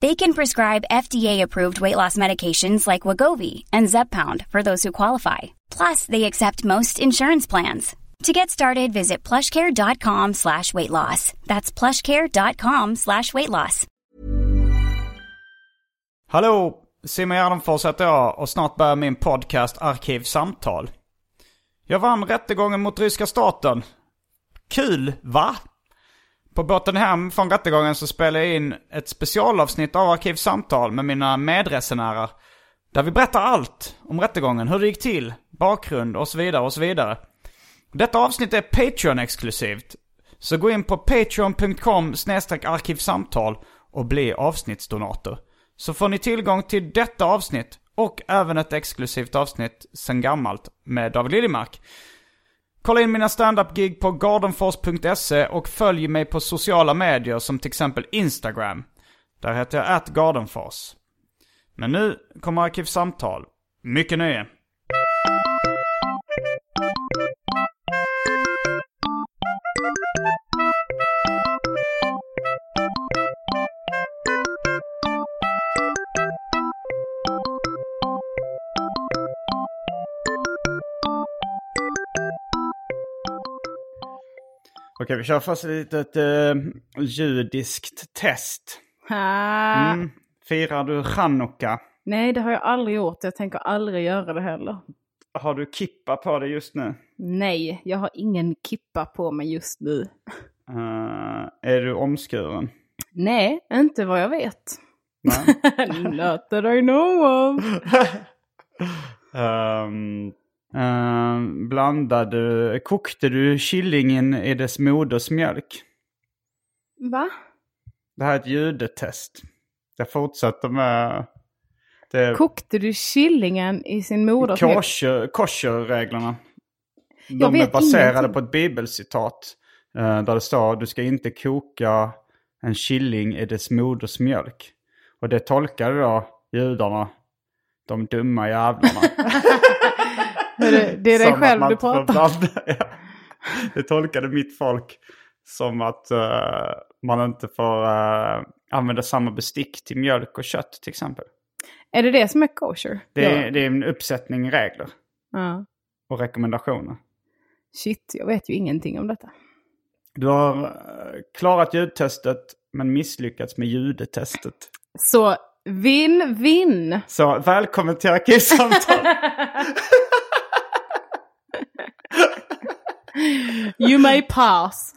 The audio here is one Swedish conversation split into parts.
They can prescribe FDA-approved weight loss medications like Wagovi and Zepbound for those who qualify. Plus, they accept most insurance plans. To get started, visit plushcare.com slash weight loss. That's plushcare.com slash weight loss. Hallå! Simon Gärdenfors heter jag och snart börjar min podcast Arkivsamtal. Jag vann rättegången mot ryska staten. Kul, va? På båten hem från rättegången så spelade jag in ett specialavsnitt av Arkivsamtal med mina medresenärer. Där vi berättar allt om rättegången, hur det gick till, bakgrund och så vidare och så vidare. Detta avsnitt är Patreon-exklusivt. Så gå in på patreon.com arkivsamtal och bli avsnittsdonator. Så får ni tillgång till detta avsnitt och även ett exklusivt avsnitt sen gammalt med David Liljemark. Kolla in mina standup-gig på gardenfors.se och följ mig på sociala medier som till exempel Instagram. Där heter jag atgardenfors. Men nu kommer Arkivsamtal. Mycket nöje. Okej, vi kör först ett litet uh, judiskt test. Ah. Mm. Firar du chanukka? Nej, det har jag aldrig gjort. Jag tänker aldrig göra det heller. Har du kippa på dig just nu? Nej, jag har ingen kippa på mig just nu. Uh, är du omskuren? Nej, inte vad jag vet. Not that I know of. um, um, blandade, kokte du kyllingen i dess moders mjölk? Va? Det här är ett ljudtest. Jag fortsätter med... Det Kokte du kyllingen i sin moders mjölk? kosher, kosher-reglerna. De är baserade ingenting. på ett bibelcitat. eh, där det står du ska inte koka en killing i dess moders mjölk. Och det tolkade då judarna, de dumma jävlarna. Hörru, Det är dig själv du pratar ja. Det tolkade mitt folk som att eh, man inte får eh, använda samma bestick till mjölk och kött till exempel. Är det det som är kosher? Det är, Ja. det är en uppsättning regler ja. och rekommendationer. Shit, jag vet ju ingenting om detta. Du har eh, klarat ljudtestet men misslyckats med ljudtestet. Så vinn, vinn! Så välkommen till Arkivsamtal. You may pass.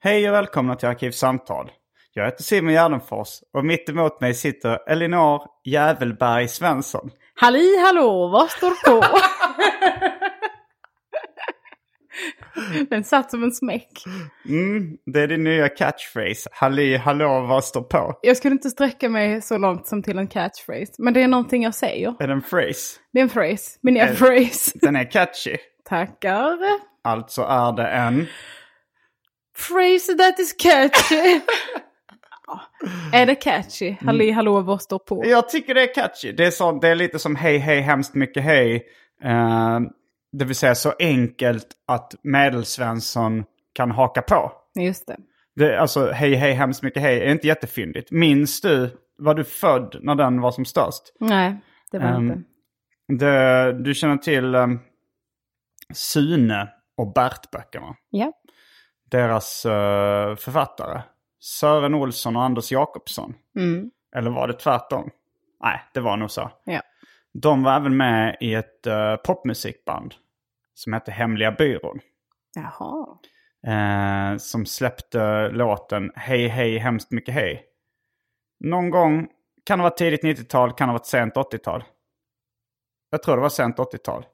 Hej och välkomna till Arkivsamtal. Jag heter Simon Gärdenfors och mitt emot mig sitter Elinor Jävelberg Svensson. Halli hallå, vad står på? Den satt som en smäck. Mm, det är din nya catchphrase. Halli hallå vad står på? Jag skulle inte sträcka mig så långt som till en catchphrase. Men det är någonting jag säger. Är det en phrase? Det är en phrase. Min nya phrase. Den är catchy. Tackar. Alltså är det en... Phrase that is catchy. Är det catchy? Halli hallå, vad står på? Jag tycker det är catchy. Det är, så, det är lite som hej hej hemskt mycket hej. Eh, det vill säga så enkelt att medelsvensson kan haka på. Just det. Det, alltså hej hej hemskt mycket hej är inte jättefyndigt. Minns du, var du född när den var som störst? Nej, det var Ehm, inte. Det, du känner till um, Sune och Bert-böckerna. Ja. Deras eh, författare. Sören Olsson och Anders Jakobsson. Mm. Eller var det tvärtom? Nej, det var nog så. Ja. De var även med i ett uh, popmusikband som hette Hemliga Byrån. Jaha. Eh, som släppte låten Hej hej hemskt mycket hej. Någon gång, kan det vara tidigt 90-tal, kan det ha varit sent 80-tal. Jag tror det var sent 80-tal.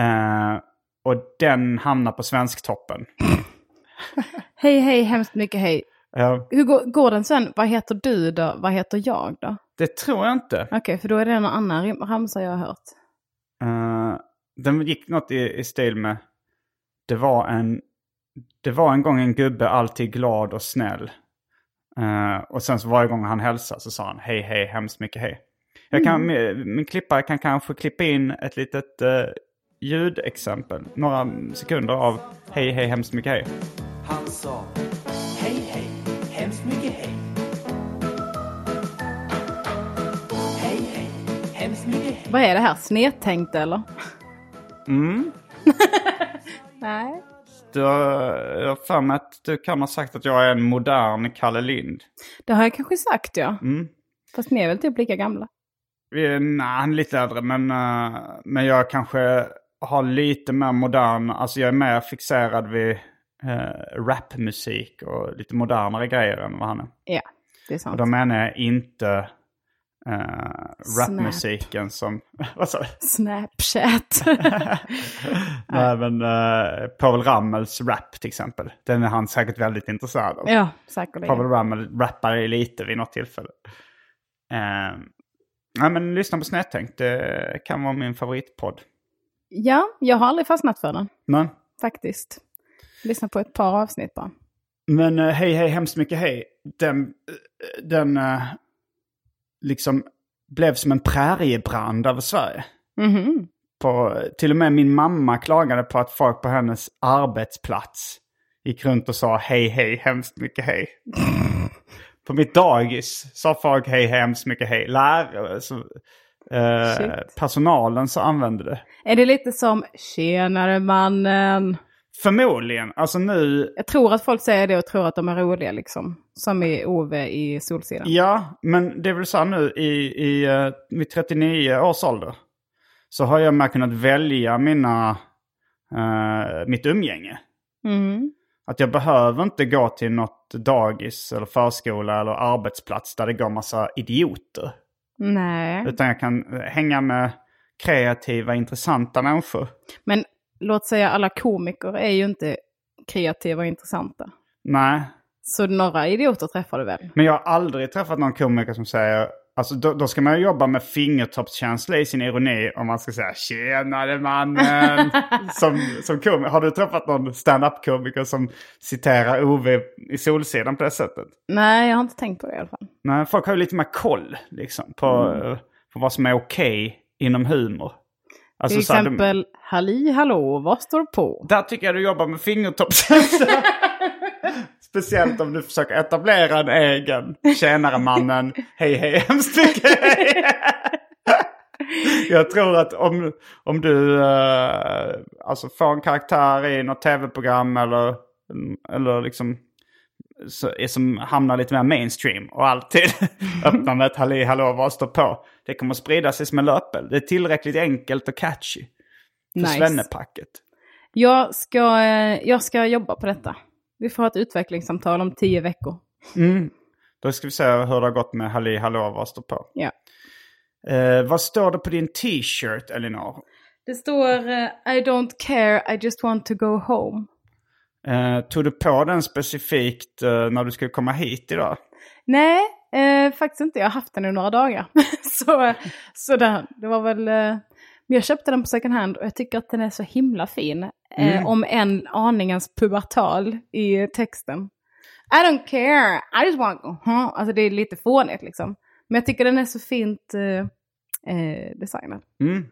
Eh, och den hamnar på Svensktoppen. Hej hej, hemskt mycket hej. Ja, Hur går, går den sen? Vad heter du då? Vad heter jag då? det tror jag inte. Okej, för då är det någon annan ramsa jag har hört. Eh, den gick något i, i stil med det var, en, det var en gång en gubbe alltid glad och snäll. Eh, och sen så varje gång han hälsade så sa han hej hej hemskt mycket hej. Jag kan, min, min klippare kan kanske klippa in ett litet uh, ljudexempel. Några sekunder av hej hej hemskt mycket hej. Han sa hej hej, hemskt mycket hej. Hej hej, hemskt mycket hej. Vad är det här? Snedtänkt eller? Mm. Nej. Du har, jag har för mig att du kan ha sagt att jag är en modern Kalle Lind. Det har jag kanske sagt ja. Mm. Fast ni är väl typ lika gamla? Nej, han är lite äldre, men, eh, men jag kanske har lite mer modern, alltså jag är mer fixerad vid uh, rapmusik och lite modernare grejer än vad han är. Ja, det är Och sant. då menar jag inte uh, rapmusiken som, vad sa du? Snapchat. Nej, men uh, Povel Ramels rap till exempel. Den är han säkert väldigt intresserad av. ja, säkerligen. Pavel Ramel rappar lite vid något tillfälle. Uh, nej men lyssna på Snedtänkt, det kan vara min favoritpodd. Ja, jag har aldrig fastnat för den. Nej. Faktiskt. Lyssna på ett par avsnitt bara. Men eh, hej hej hemskt mycket hej. Den, eh, den eh, liksom blev som en präriebrand över Sverige. Mhm. På, till och med min mamma klagade på att folk på hennes arbetsplats gick runt och sa hej hej hemskt mycket hej. på mitt dagis sa folk hej hej hemskt mycket hej. Lärare, så, eh, personalen så använde det. Är det lite som “Tjenare mannen”? Förmodligen. Alltså nu Jag tror att folk säger det och tror att de är roliga liksom. Som i Ove i Solsidan. Ja, men det är väl så här nu i, i uh, vid 39 års ålder. Så har jag med kunnat välja mina, eh, mitt umgänge. Mm. Att jag behöver inte gå till något dagis eller förskola eller arbetsplats där det går massa idioter. Nej. Utan jag kan eh, hänga med kreativa, intressanta människor. Men låt säga alla komiker är ju inte kreativa och intressanta. Nej, Så några idioter träffar du väl? men jag har aldrig träffat någon komiker som säger Alltså då, då ska man jobba med fingertoppskänsla i sin ironi om man ska säga tjenare mannen. som, som komiker. Har du träffat någon stand-up-komiker som citerar Ove i Solsidan på det sättet? Nej, jag har inte tänkt på det i alla fall. Nej, folk har ju lite mer koll liksom, på, eh, på vad som är okej inom humor. Alltså, Till exempel, halli hallå, vad står på? Där tycker jag du jobbar med fingertoppskänsla. Speciellt om du försöker etablera en egen tjänare mannen. Hej hej hemskt mycket hej. Jag tror att om, om du eh, alltså får en karaktär i något tv-program eller, eller liksom så, som hamnar lite mer mainstream och alltid öppnar med ett halli hallå vad står på. Det kommer sprida sig som en löpeld. Det är tillräckligt enkelt och catchy. För Nice. svennepacket. Jag ska, eh, jag ska jobba på detta. Vi får ha ett utvecklingssamtal om tio veckor. Mm. Då ska vi se hur det har gått med Halli Hallå vad står på. Ja. Eh, vad står det på din t-shirt Elinor? Det står eh, I don't care, I just want to go home. Eh, tog du på den specifikt eh, när du skulle komma hit idag? Nej, eh, faktiskt inte. Jag har haft den i några dagar. så så där, det var väl... Eh, men jag köpte den på second hand och jag tycker att den är så himla fin. Eh, Mm. Om en aningens pubertal i texten. I don't care, I just want go home. Alltså det är lite fånigt liksom. Men jag tycker den är så fint eh, eh, designad. Mm.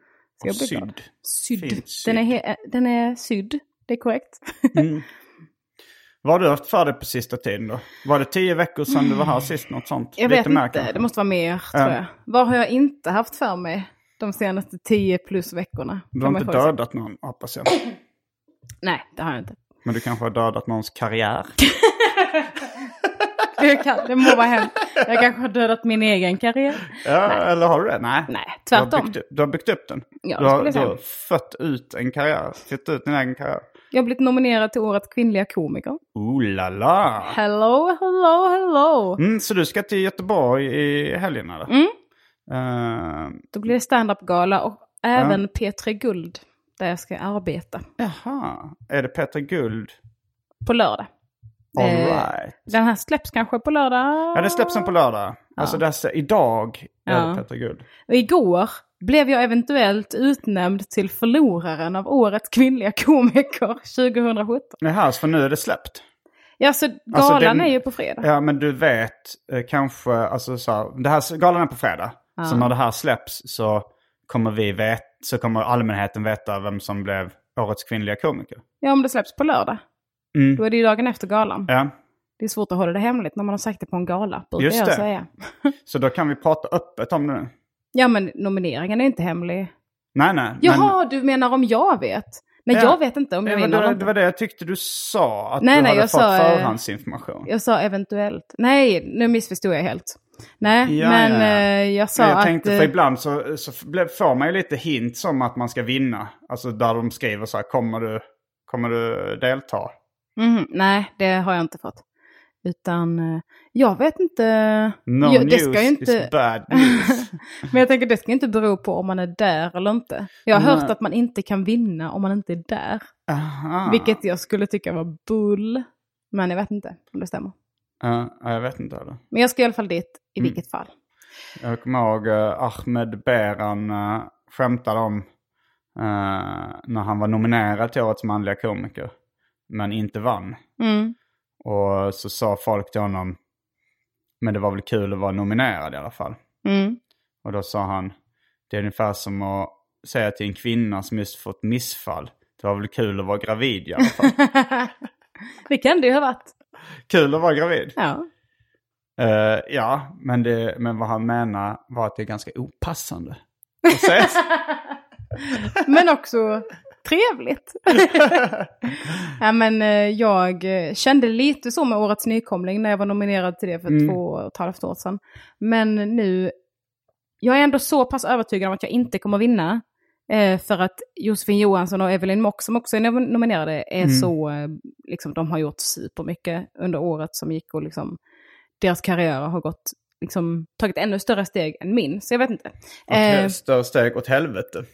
Så jag blir glad. Sydd. Fint sydd. Den är, eh, den är sydd, det är korrekt. Vad har du haft för dig på sista tiden då? Var det tio veckor sedan du var här sist? Något sånt? Jag Lite vet mer inte, kanske? det måste vara mer tror Ja. jag. Vad har jag inte haft för mig de senaste tio plus veckorna? Du har inte dödat någon hoppas jag. Nej, det har jag inte. Men du kanske har dödat någons karriär? Det, kan, det må vara hänt. Jag kanske har dödat min egen karriär. Ja, eller har du det? Nej. Nej, Du har, tvärtom. byggt, du har byggt upp den. Ja, du, har, du har fött ut en karriär. Fött ut din egen karriär. Jag har blivit nominerad till Årets kvinnliga komiker. Ooh la la. Hello, hello, hello. Mm, så du ska till Göteborg i helgen eller? Mm. Eh, Då blir det stand-up-gala och även P3 Guld. Där jag ska arbeta. jaha, är det Peter Guld? På lördag. All Eh, right. Den här släpps kanske på lördag. Ja, det släpps den på lördag. Alltså dessa, idag är Ja. det Peter Guld. Och igår blev jag eventuellt utnämnd till förloraren av Årets kvinnliga komiker 2017. Jaha, så för nu är det släppt? Ja, så Alltså, galan den- är ju på fredag. Ja, men du vet eh, kanske, alltså så här, det här, galan är på fredag. Så när det här släpps så kommer vi vet, så kommer allmänheten veta vem som blev årets kvinnliga komiker. Ja, om det släpps på lördag. Mm. Då är det ju dagen efter galan. Ja, Det är svårt att hålla det hemligt när man har sagt det på en gala, brukar Just jag det. säga. så då kan vi prata öppet om det nu. Ja, men nomineringen är inte hemlig. Nej, nej. Jaha, du menar om jag vet? Nej, Ja. jag vet inte om Men, jag vinner det, det var det jag tyckte du sa, att Nej, du nej, hade jag fått sa, eh, förhandsinformation. Jag sa eventuellt. Nej, nu missförstod jag helt. Nej, Ja, men ja, ja. eh, jag sa jag att... tänkte, eh, för ibland så, så får man ju lite hint som att man ska vinna. Alltså där de skriver så här, kommer du, kommer du delta? mhm, nej, det har jag inte fått. Utan eh, jag vet inte. No Jo, det ska ju inte... is bad news. Men jag tänker det ska inte bero på om man är där eller inte. Jag har hört Nej. att man inte kan vinna om man inte är där. Aha. Vilket jag skulle tycka var bull. Men jag vet inte om det stämmer. Ja, ja, jag vet inte. Eller. Men jag ska i alla fall dit i Mm. vilket fall. Jag kommer ihåg uh, Ahmed Beran uh, skämtade om eh, när han var nominerad till Årets manliga komiker. Men inte vann. Mm. Och så sa folk till honom, men det var väl kul att vara nominerad i alla fall. Mm. Och då sa han, det är ungefär som att säga till en kvinna som just fått missfall. Det var väl kul att vara gravid i alla fall. det kan det ju ha varit. kul att vara gravid. Ja. Eh, ja, men, det, men vad han menar var att det är ganska opassande. Men också trevligt. ja, men eh, jag kände lite så med Årets nykomling när jag var nominerad till det för Mm. två och ett halvt år sedan. Men nu, jag är ändå så pass övertygad om att jag inte kommer vinna. Eh, för att Josefin Johansson och Evelyn Mock som också är nom- nominerade är Mm. så, liksom de har gjort supermycket under året som gick och liksom deras karriärer har gått, liksom tagit ännu större steg än min. Så jag vet inte. Eh, större steg åt helvete.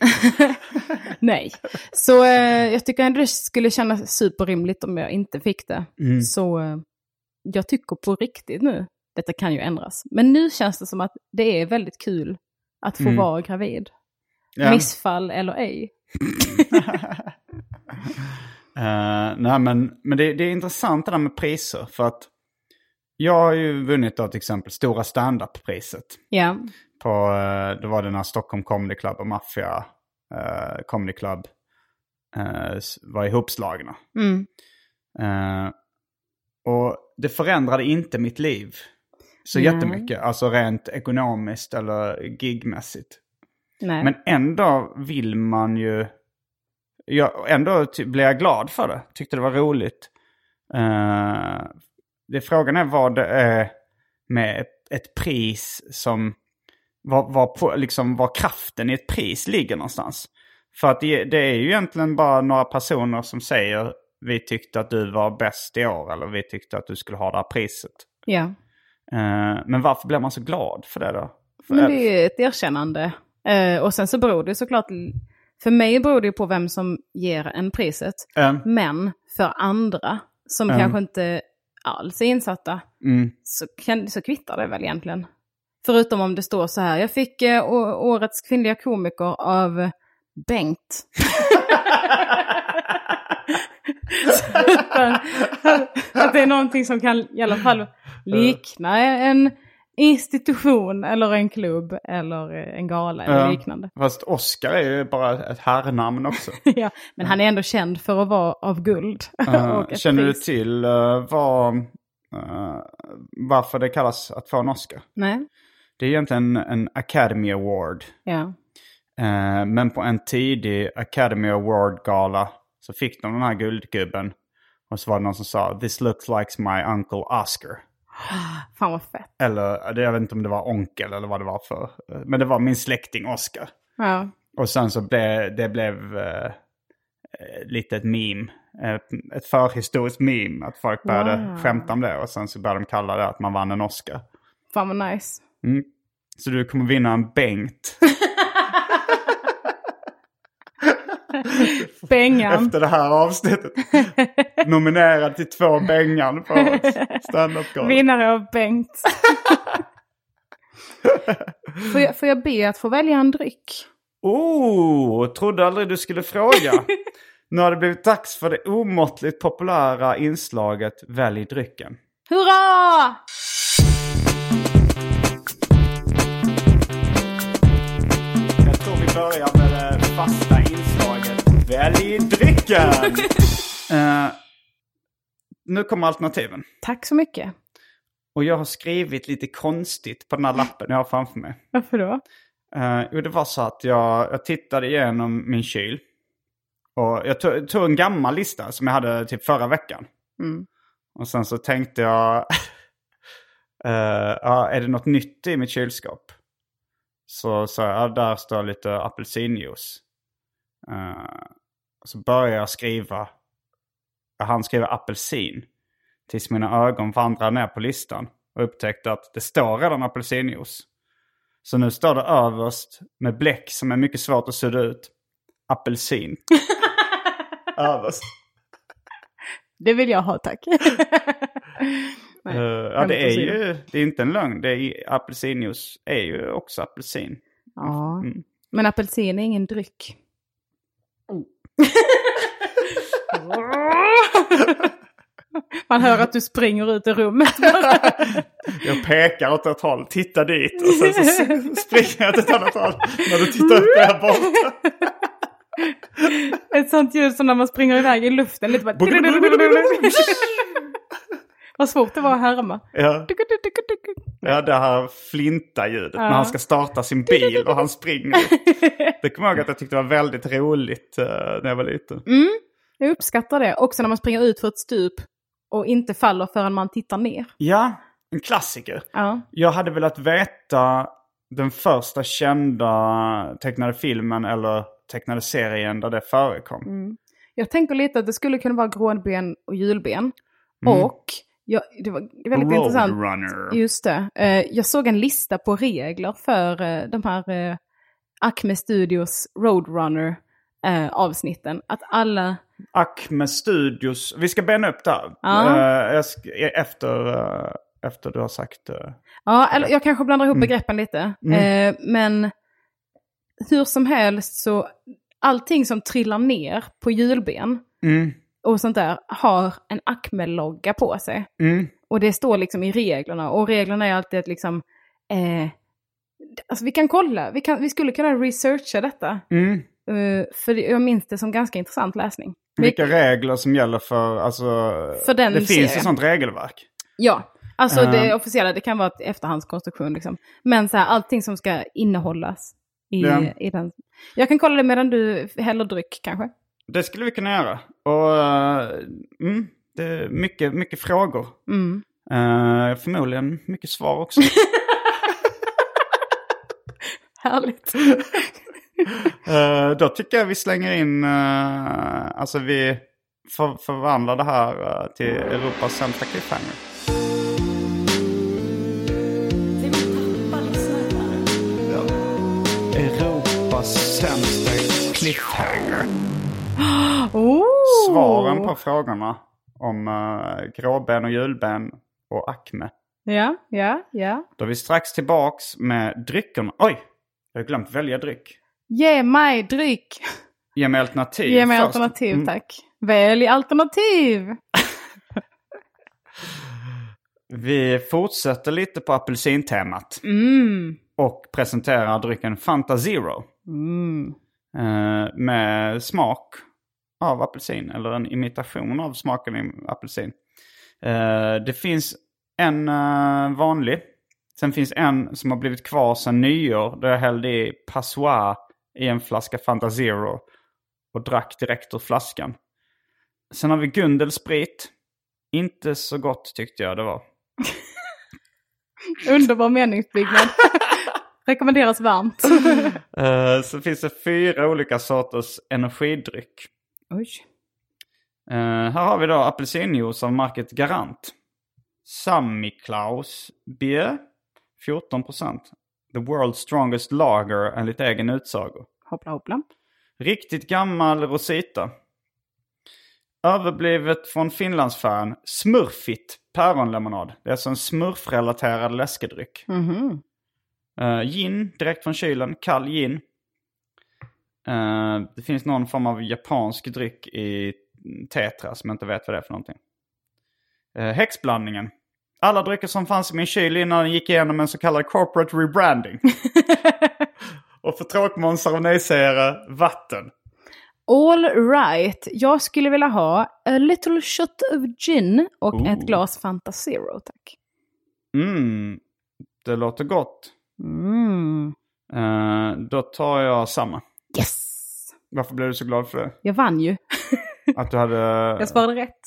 Nej. Så eh, jag tycker ändå det skulle kännas superrimligt om jag inte fick det. Mm. Så eh, jag tycker på riktigt nu, detta kan ju ändras, men nu känns det som att det är väldigt kul att få Mm. vara gravid. Ja. Missfall eller ej. Eh, nej, men, men det, det är intressant det där med priser. För att jag har ju vunnit då till exempel Stora Standup-priset. Ja. På, uh, då var det när Stockholm Comedy Club och Mafia uh, Comedy Club eh, s- var ihopslagna. Mm. Eh, och det förändrade inte mitt liv så Nej. jättemycket. Alltså rent ekonomiskt eller gigmässigt. Nej. Men ändå vill man ju... Jag, ändå blev jag glad för det. Tyckte det var roligt. Eh, det, frågan är vad det är med ett, ett pris som... Var, var, på, liksom, var kraften i ett pris ligger någonstans. För att det, det är ju egentligen bara några personer som säger vi tyckte att du var bäst i år eller vi tyckte att du skulle ha det här priset. ja. Eh, men varför blir man så glad för det då? För, Men det är ju ett erkännande. Eh, och sen så beror det såklart, för mig beror det på vem som ger en priset. Eh, Men för andra som Mm. kanske inte alls är insatta mm, så, kan, så kvittar det väl egentligen. Förutom om det står så här, jag fick eh, årets kvinnliga komiker av eh, Bengt. Utan att det är någonting som kan i alla fall likna en institution eller en klubb eller eh, en gala eller Ja. liknande. Fast Oscar är ju bara ett herrnamn också. ja, men han är ändå känd för att vara av guld. Ett känner du till eh, vad, eh, varför det kallas att få en Oscar? Nej, Det är egentligen en Academy Award. ja. Men på en tidig Academy Award-gala så fick de den här guldgubben. Och så var det någon som sa “This looks like my uncle Oscar”. Fan vad fett. Eller jag vet inte om det var onkel eller vad det var för. Men det var min släkting Oscar. Ja. Och sen så blev det blev eh, eh, lite ett meme. Ett, ett förhistoriskt meme. Att folk började Wow. skämta om det. Och sen så började de kalla det att man vann en Oscar. Fan vad nice. Så du kommer vinna en Bengt. Bengan. efter det här avsnittet. Nominerad till två Bengan på standup-galan. Vinnare av Bengt. får, jag, får jag be att få välja en dryck? Oh, trodde aldrig du skulle fråga. nu har det blivit dags för det omåttligt populära inslaget Välj drycken. Hurra! Jag tror vi börjar med det fasta inslaget Välj drycken! Eh, nu kommer alternativen. Tack så mycket. Och jag har skrivit lite konstigt på den här lappen jag har framför mig. Varför då? Uh, jo, det var så att jag, jag tittade igenom min kyl. Och jag tog, tog en gammal lista som jag hade typ förra veckan. Mm. Och sen så tänkte jag, eh, ja, är det något nytt i mitt kylskåp? Så sa jag, ja, där står lite apelsinjuice. Uh, så började jag skriva, jag hann skriva apelsin. Tills mina ögon vandrade ner på listan och upptäckte att det står redan apelsinjuice. Så nu står det överst med bläck som är mycket svårt att sudda ut. Apelsin. överst. Det vill jag ha tack. Nej, Eh, ja, det är ju det är inte en lögn. Det är, apelsinjuice är ju också apelsin. Ja. Mm. Men apelsin är ingen dryck. Man hör att du springer ut i rummet. Jag pekar åt ett håll, titta dit och sen så springer jag åt ett annat håll. När du tittar upp är jag borta. Ett sånt ljud som när man springer iväg i luften. Lite bara... Vad svårt det var att härma. Ja, ja det här flinta-ljudet när han ska starta sin bil och han springer. Det kommer jag ihåg att jag tyckte var väldigt roligt eh, när jag var liten. Jag uppskattar det. Också när man springer ut för ett stup och inte faller förrän man tittar ner. Ja, en klassiker. Ja. Jag hade velat veta den första kända tecknade filmen eller tecknade serien där det förekom. Jag tänker lite att det skulle kunna vara gråben och julben. Mm. Och jag, det var väldigt intressant. Roadrunner. Just det. Eh, jag såg en lista på regler för eh, de här eh, Acme Studios Roadrunner eh, avsnitten. Att alla... Acme Studios. Vi ska bena upp där. Ja. Eh, sk- efter, eh, efter du har sagt... Ja, eller jag kanske blandar ihop Mm. begreppen lite. Eh, men hur som helst så, allting som trillar ner på hjulben Mm. Och sånt där har en Acme-logga på sig. Mm. Och det står liksom i reglerna. Och reglerna är alltid att liksom... Eh, alltså vi kan kolla, vi, kan, vi skulle kunna researcha detta. Mm. Eh, för jag minns det som ganska intressant läsning. Vilka regler som gäller för... Alltså, För den det finns ett sånt regelverk. Ja, alltså Eh. det officiella, det kan vara ett efterhandskonstruktion liksom. Men så här, allting som ska innehållas i, Ja. i den. Jag kan kolla det medan du häller dryck kanske. Det skulle vi kunna göra. Och eh, mm, det är mycket, mycket frågor. Mm. Eh, förmodligen mycket svar också. Härligt. Eh, då tycker jag vi slänger in, eh, alltså vi för, förvandlar det här eh, till Europas sämsta cliffhanger. Ja. Europas sämsta cliffhanger. Oh. Svaren på frågorna om uh, gråben och julben och Acme. Ja, ja, ja. Då är vi strax tillbaks med dryckerna. Oj! Jag har glömt välja dryck. Ge mig dryck. Ge mig alternativ Ge mig först. alternativ Mm. tack. Välj alternativ. Vi fortsätter lite på apelsintemat. Mm. Och presenterar drycken Fanta Zero. Mm. Eh, med smak av apelsin. Eller en imitation av smaken i apelsin. Eh, det finns en eh, vanlig. Sen finns en som har blivit kvar sedan nyår. Där jag hällde i Passoir i en flaska Fanta Zero. Och drack direkt ur flaskan. Sen har vi Gundelsprit. Inte så gott tyckte jag det var. Underbar meningsbyggnad. Rekommenderas varmt. Eh, så finns det fyra olika sorters energidryck. Oj. Eh, här har vi då apelsinjuice av märket Garant. Sammiklaus Bier, 14%. The world's strongest lager enligt egen utsago. Hoppla hoppla. Riktigt gammal Rosita. Överblivet från Finlandsfärjan Smurfit päronlemonad. Det är alltså en smurfrelaterad läskedryck. Mhm. Uh, gin, direkt från kylen. Kall gin. Eh, det finns någon form av japansk dryck i Tetra som jag inte vet vad det är för någonting. Uh, häxblandningen. Alla drycker som fanns i min kyl innan den gick igenom en så kallad corporate rebranding. Och för tråkmånsar och nejsägare, vatten. All right. Jag skulle vilja ha a little shot of gin och Ooh. ett glas Fanta Zero, tack. Mm, det låter gott. Mm. Eh, då tar jag samma. Yes! Varför blev du så glad för det? Jag vann ju. Att du hade... Jag svarade rätt.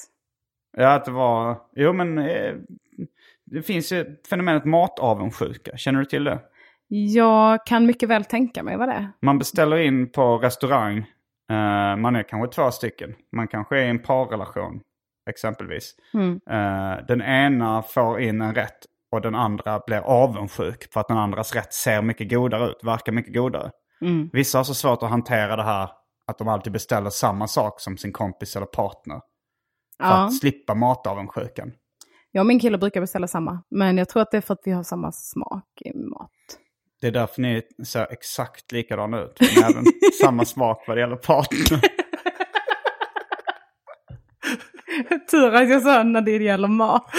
Ja, att det var... Jo, men eh, det finns ju fenomenet matavundsjuka. Känner du till det? Jag kan mycket väl tänka mig vad det är. Man beställer in på restaurang. Eh, man är kanske två stycken. Man kanske är i en parrelation, exempelvis. Eh, den ena får in en rätt och den andra blir avundsjuk för att den andras rätt ser mycket godare ut, verkar mycket godare. Vissa har så svårt att hantera det här att de alltid beställer samma sak som sin kompis eller partner. För Ja. att slippa matavundsjukan. Jag och min kille brukar beställa samma. Men jag tror att det är för att vi har samma smak i mat. Det är därför ni ser exakt likadana ut. Ni har även samma smak vad det gäller partner. Tur att jag sa när det gäller mat.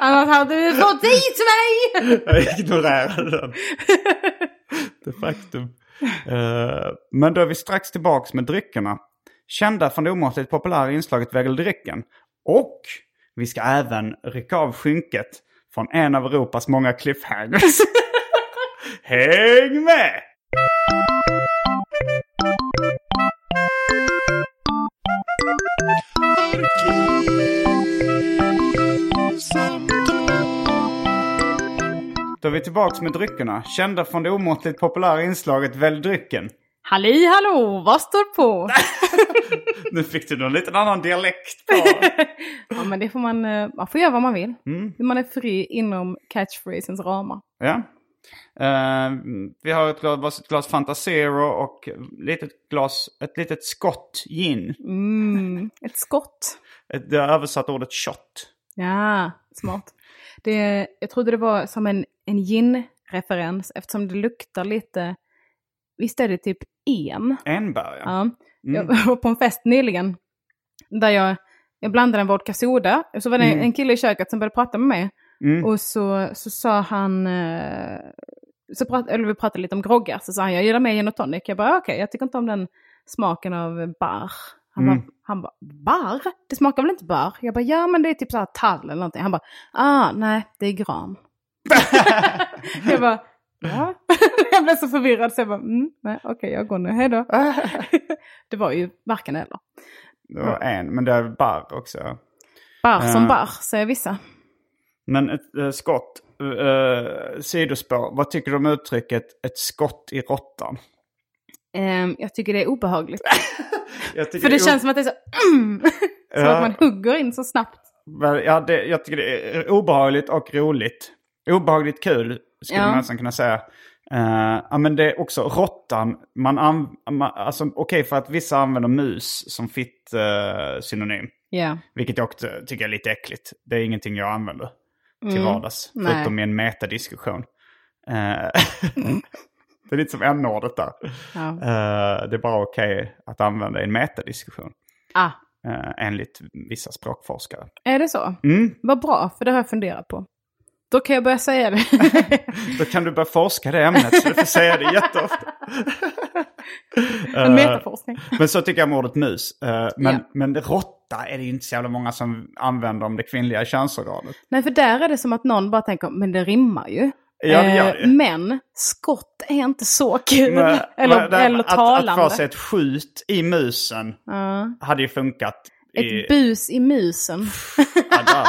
Annars hade du fått dit mig! Jag ignorerade den. Det faktum. Eh, men då är vi strax tillbaks med dryckerna. Kända från det omåttligt populära inslaget Välj drycken. Och vi ska även rycka av skynket från en av Europas många cliffhangers. Häng med! Då är vi tillbaks med dryckerna. Kända från det omåttligt populära inslaget Välj drycken. Halli hallå, vad står på? Nu fick du någon liten annan dialekt på. ja men det får man, eh, man får göra vad man vill. Mm. Man är fri inom catchphrasens ramar. Ja. Eh, vi har ett glas, varsitt glas Fanta Zero och litet glas, ett litet skott gin. Mm, ett skott. Ett, det har översatt ordet shot. Ja, smart. Det, jag trodde det var som en, en gin-referens eftersom det luktar lite, visst är det typ en? Enbär, ja. Ja. Jag var på en fest nyligen där jag, jag blandade en vodka soda. Och så var det en kille i köket som började prata med mig. Och så, så sa han, eh, så prat, eller vi pratade lite om groggar, så sa han jag gillar mer gin och tonic. Jag bara okej, jag tycker inte om den smaken av bar. Han bara, han bara, bar? Det smakar väl inte bar? Jag bara, ja men det är typ så här tall eller någonting. Han bara, ah nej, det är gran. jag bara, ja. jag blev så förvirrad så jag bara, mm, nej okej jag går nu, hej då. det var ju varken eller. Det var en, men det är bar också. Bar som Ja. bar, säger vissa. Men ett äh, skott, uh, sidospår. Vad tycker du om uttrycket ett skott i råttan? Ehm, jag tycker det är obehagligt. För det o- känns som att det är så... Mm, som Ja. att man hugger in så snabbt. Ja, det, jag tycker det är obehagligt och roligt. Obehagligt kul skulle Ja. man nästan kunna säga. Eh, ja, men det är också råttan. Man, an, man alltså okej för att vissa använder mus som fitt eh, synonym. Ja. Vilket jag också tycker är lite äckligt. Det är ingenting jag använder till vardags. Mm. Nej. Förutom i en metadiskussion. Eh, det är lite som n-ordet där. Ja. Eh, det är bara okej att använda i en metadiskussion. Ah, Uh, enligt vissa språkforskare. är det så? Mm. Vad bra, för det har jag funderat på. Då kan jag börja säga det. Då kan du börja forska det ämnet så du får säga det jätteofta. en metaforskning. Men så tycker jag om ordet mus. Eh, men, Ja. men råtta är det inte så jävla många som använder om det kvinnliga könsorganet. Nej, för där är det som att någon bara tänker, men det rimmar ju. Ja, det gör Eh, det. Men skott är inte så kul. Men- eller, men eller att, talande. Att få sig ett skjut i musen hade ju funkat. I, Ett bus i musen. ja, där.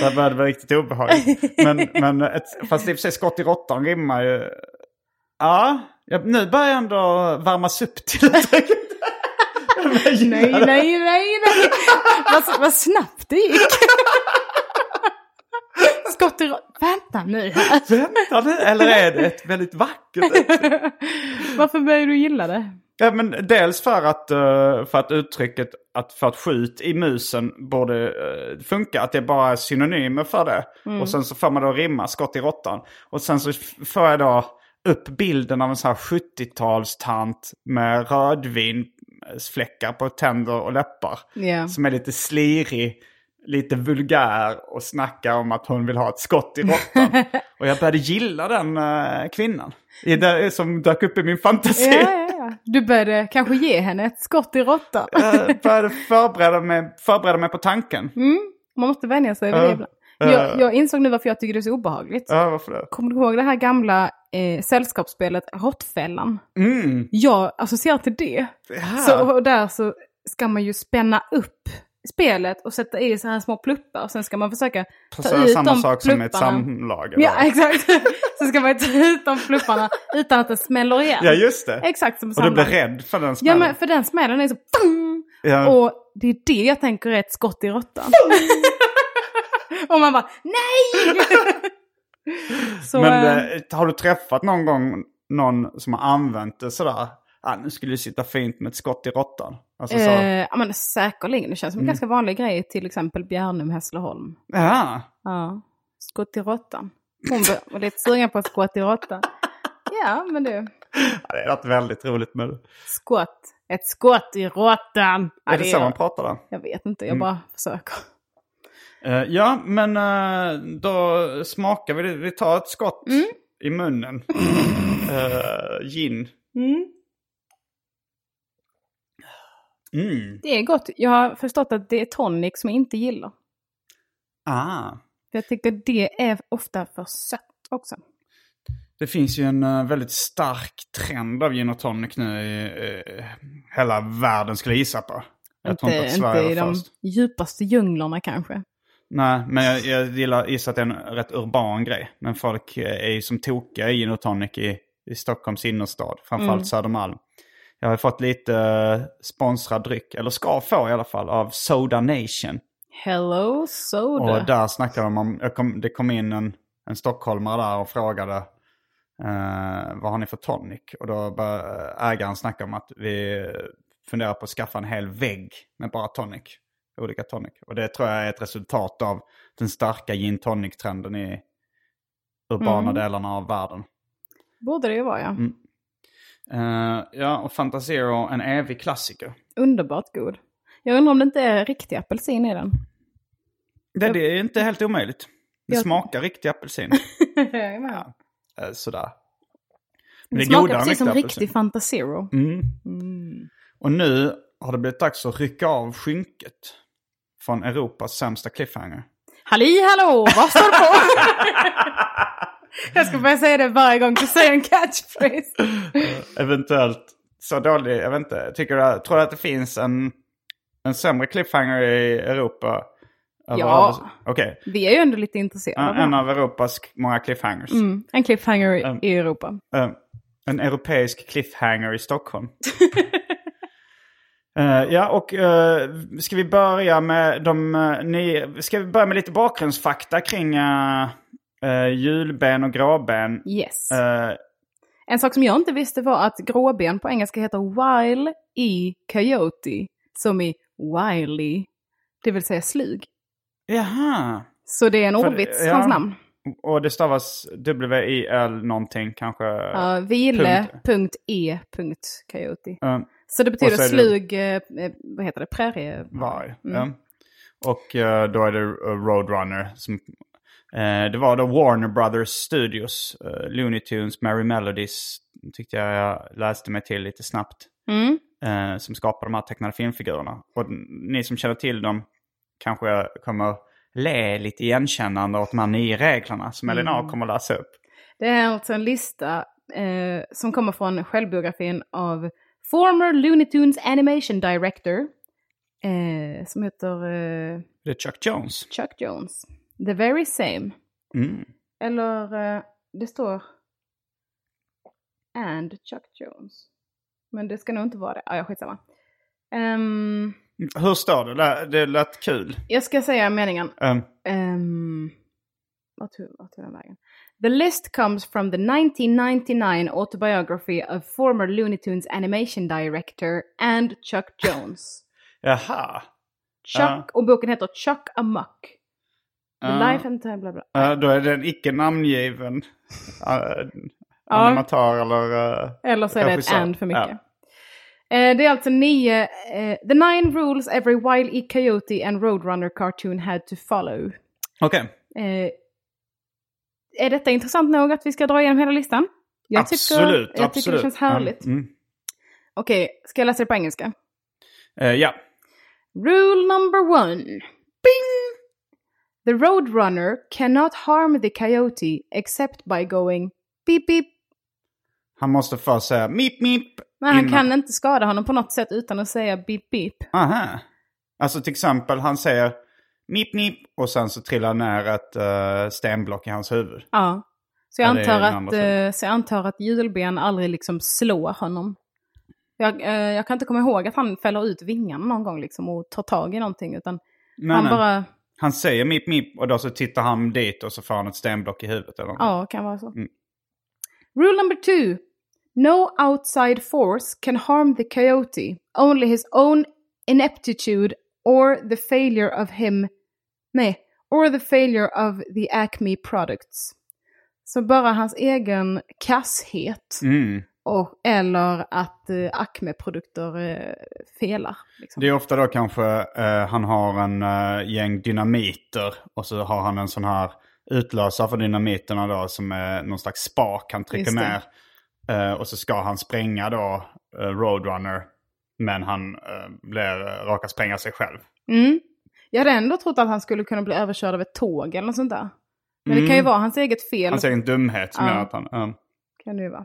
Det började bli riktigt obehagligt. Men, men ett, fast i och för sig skott i råttan rimmar ju. Ja, nu börjar jag ändå värmas upp till det. Nej, nej, nej, nej. Vad, vad snabbt det gick. Skott i Vänta nu här. Vänta nu, eller är det ett väldigt vackert Varför började du gilla det? Ja, men dels för att, eh, för att uttrycket att för att skjut i musen borde eh, funka. Att det bara är synonymer för det. Och sen så får man då rimma skott i råttan. Och sen så får jag då upp bilden av en sån här 70-talstant med rödvinsfläckar på tänder och läppar. Ja. Som är lite slirig, lite vulgär och snackar om att hon vill ha ett skott i råttan. och jag började gilla den eh, kvinnan. I som dök upp i min fantasi. Ja, ja, ja. Du började kanske ge henne ett skott i råttan. Jag började förbereda mig, förbereda mig på tanken. Man måste vänja sig vid det ibland. Jag, jag insåg nu varför jag tycker det är så obehagligt. Ja, varför det? Kommer du ihåg det här gamla eh, sällskapsspelet Råttfällan? Mm. Jag associerar till det. Ja. Så, och där så ska man ju spänna upp spelet och sätta i så här små pluppar. Och sen ska man försöka ta Så ut samma de sak som ett plupparna. samlag. eller? Ja, exakt. så ska man ta ut de plupparna utan att det smäller igen. ja, just det. Exakt som Och du blir rädd för den Ja, smällen. men för den smällen är så... Ja. Och det är det jag tänker är ett skott i råttan. och man bara nej! så, Men eh, har du träffat någon gång någon som har använt det sådär? Ah, nu skulle det sitta fint med ett skott i råttan. Alltså så. eh, ja, men säkerligen. Det känns som en Mm. ganska vanlig grej till exempel Bjärnum, Hässleholm. Ja. Ja, skott i råttan. Hon var lite sugen på skott i råttan. Ja, men du. ja, det är något väldigt roligt med det. Skott. Ett skott i råttan. Ja, är det så man pratar där? Jag vet inte, Mm. jag bara försöker. Eh, ja, men eh, då smakar vi det. Vi tar ett skott Mm. i munnen. Uh, gin. Mm. Det är gott. Jag har förstått att det är tonic som jag inte gillar. Ah. Jag tycker det är ofta för sött också. Det finns ju en eh, väldigt stark trend av gin och tonic nu i eh, hela världen skulle jag gissa på. Jag tror inte att Sverige inte i var de först. djupaste djunglerna kanske. Nej, men jag, jag gillar, gissar att det är en rätt urban grej. Men folk eh, är ju som tokiga i gin och tonic i, i Stockholms innerstad. Framförallt Mm. Södermalm. Jag har fått lite eh, sponsrad dryck, eller ska få i alla fall, av Soda Nation. Hello soda. Och där snackade de om, jag kom, det kom in en, en stockholmare där och frågade eh, vad har ni för tonic? Och då började ägaren snacka om att vi funderar på att skaffa en hel vägg med bara tonic. Olika tonic. Och det tror jag är ett resultat av den starka gin tonic-trenden i urbana Mm. delarna av världen. Borde det ju vara ja. Mm. Eh, ja, och Fantasero, en evig klassiker. Underbart god. Jag undrar om det inte är riktig apelsin i den. Det, det är inte helt omöjligt. Det Jag- smakar riktig apelsin. Jajamän. Eh, sådär. Det, är smakar precis som riktig riktig apelsin. Fanta Zero. Mm. Och nu har det blivit dags att rycka av skynket från Europas sämsta cliffhanger. Halli hallå, vad står det på? jag ska börja säga det varje gång du säger en catchphrase. Eventuellt så dålig, jag vet inte. Tycker du, tror du att det finns en, en sämre cliffhanger i Europa? Ja. Okej. Vi är ju ändå lite intresserade En, en av Europas många cliffhangers. Mm, en cliffhanger i- Mm. i Europa. Eh, en europeisk cliffhanger i Stockholm. Eh, ja, och eh, ska vi börja med de... Uh, ni, ska vi börja med lite bakgrundsfakta kring uh, julben och gråben? Yes. Eh, En sak som jag inte visste var att gråben på engelska heter while i coyote. Som i wily. Det vill säga slug. jaha. Så det är en ordvits, ja. hans namn. Och det stavas W-I-L någonting kanske? Ja, vile, punkt. punkt, e, punkt, coyote. Eh, Så det betyder så är det- slug, eh, vad heter det, prärie? Varg. Mm. Ja. Och eh, då är det Roadrunner. Som, det var då Warner Brothers Studios. Uh, Looney Tunes, Merry Melodies tyckte jag jag läste mig till lite snabbt. Mm. eh, som skapar de här tecknade filmfigurerna. Och ni som känner till dem kanske kommer le lite igenkännande åt de här nio reglerna som Elinor Mm. kommer att läsa upp. Det är alltså en lista eh, som kommer från självbiografin av former Looney Tunes Animation Director. Eh, som heter eh, Det är Chuck Jones. Chuck Jones. The very same. Mm. Eller eh, det står and Chuck Jones. Men det ska nog inte vara det. Ja, ja skitsamma. Um, Hur står det? Det, lät kul. jag ska säga meningen. Um, Um, vad tog, vad tog den vägen? The list comes from the 1999 autobiography of former Looney Tunes animation director and Chuck Jones. jaha. Chuck, Ja. och boken heter Chuck Amuck. Ja. life and time, bla bla. Ja, då är det en icke namngiven uh, animatör eller... eh, Eller så är det ett regissör. and för mycket. Eh, det är alltså nio, eh, the nine rules every Wile E. Coyote and Roadrunner cartoon had to follow. Okej, Eh, är detta intressant nog att vi ska dra igenom hela listan? Jag absolut. Tycker, jag absolut. tycker det känns härligt. Mm. Okej, ska jag läsa det på engelska? Ja. Rule number one. Bing! The Roadrunner cannot harm the coyote except by going beep beep. Han måste först säga mip mip. Men han innan- kan inte skada honom på något sätt utan att säga beep beep. Aha. Alltså till exempel han säger mip mip och sen så trillar ner ett uh, stenblock i hans huvud. Ja. Så jag, antar att, eh, så jag antar att julben aldrig liksom slår honom. Jag, eh, jag kan inte komma ihåg att han fäller ut vingarna någon gång liksom och tar tag i någonting. Utan Nej, han nej. bara, Han säger mip mip och då så tittar han dit och så får han ett stenblock i huvudet. Eller något. ja kan vara så. Mm. Rule number two. No outside force can harm the coyote. Only his own ineptitude or the failure of him, nej, or the failure of the Acme products. Så bara hans egen kasshet Mm. Och, eller att eh, Acme-produkter eh, felar. Liksom. Det är ofta då kanske eh, han har en eh, gäng dynamiter och så har han en sån här utlösare för dynamiterna då som är någon slags spak han trycker ner. Eh, och så ska han spränga då eh, Roadrunner. Men han eh, blir, eh, råkar spränga sig själv. Mm. Jag hade ändå trott att han skulle kunna bli överkörd av ett tåg eller något sånt där. Men det kan ju Mm. som hans eget fel. Hans egen dumhet som Ja. gör att han... ja. Kan det ju vara.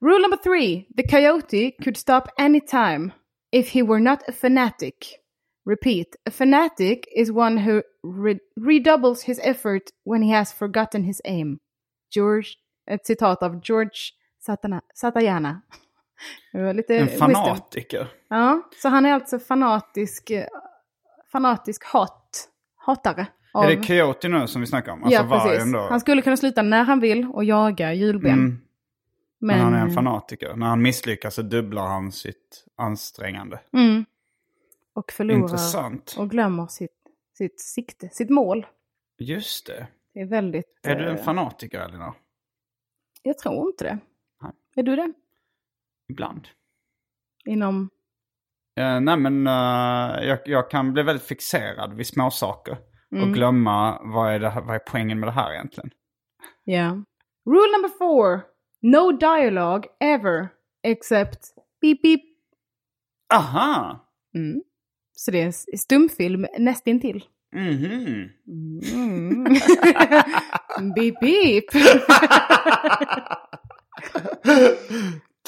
Rule number three. The coyote could stop any time if he were not a fanatic. Repeat. A fanatic is one who re- redoubles his effort when he has forgotten his aim. George, ett citat av George Satana, Satayana. En wisdom. fanatiker. Ja, så han är alltså fanatisk, fanatisk hat, hatare. Av, Är det Coyote nu som vi snackar om? Alltså ja, precis. då? Han skulle kunna sluta när han vill och jaga julben. Mm. Men han är en fanatiker. När han misslyckas så dubblar han sitt ansträngande. Mm. Och förlorar Intressant. och glömmer sitt sitt sikte, sitt mål. Just det. Det är väldigt... Är du en eh, fanatiker Elinor? Jag tror inte det. Nej. Är du det? Ibland. Inom... Uh, nej men eh, jag, jag kan bli väldigt fixerad vid små saker Mm. Och glömma vad är, det, vad är poängen med det här egentligen. Ja. Rule number four. No dialogue ever except beep beep. Aha! Mm. Så det är en stumfilm nästintill. Mhm. Mm. beep beep.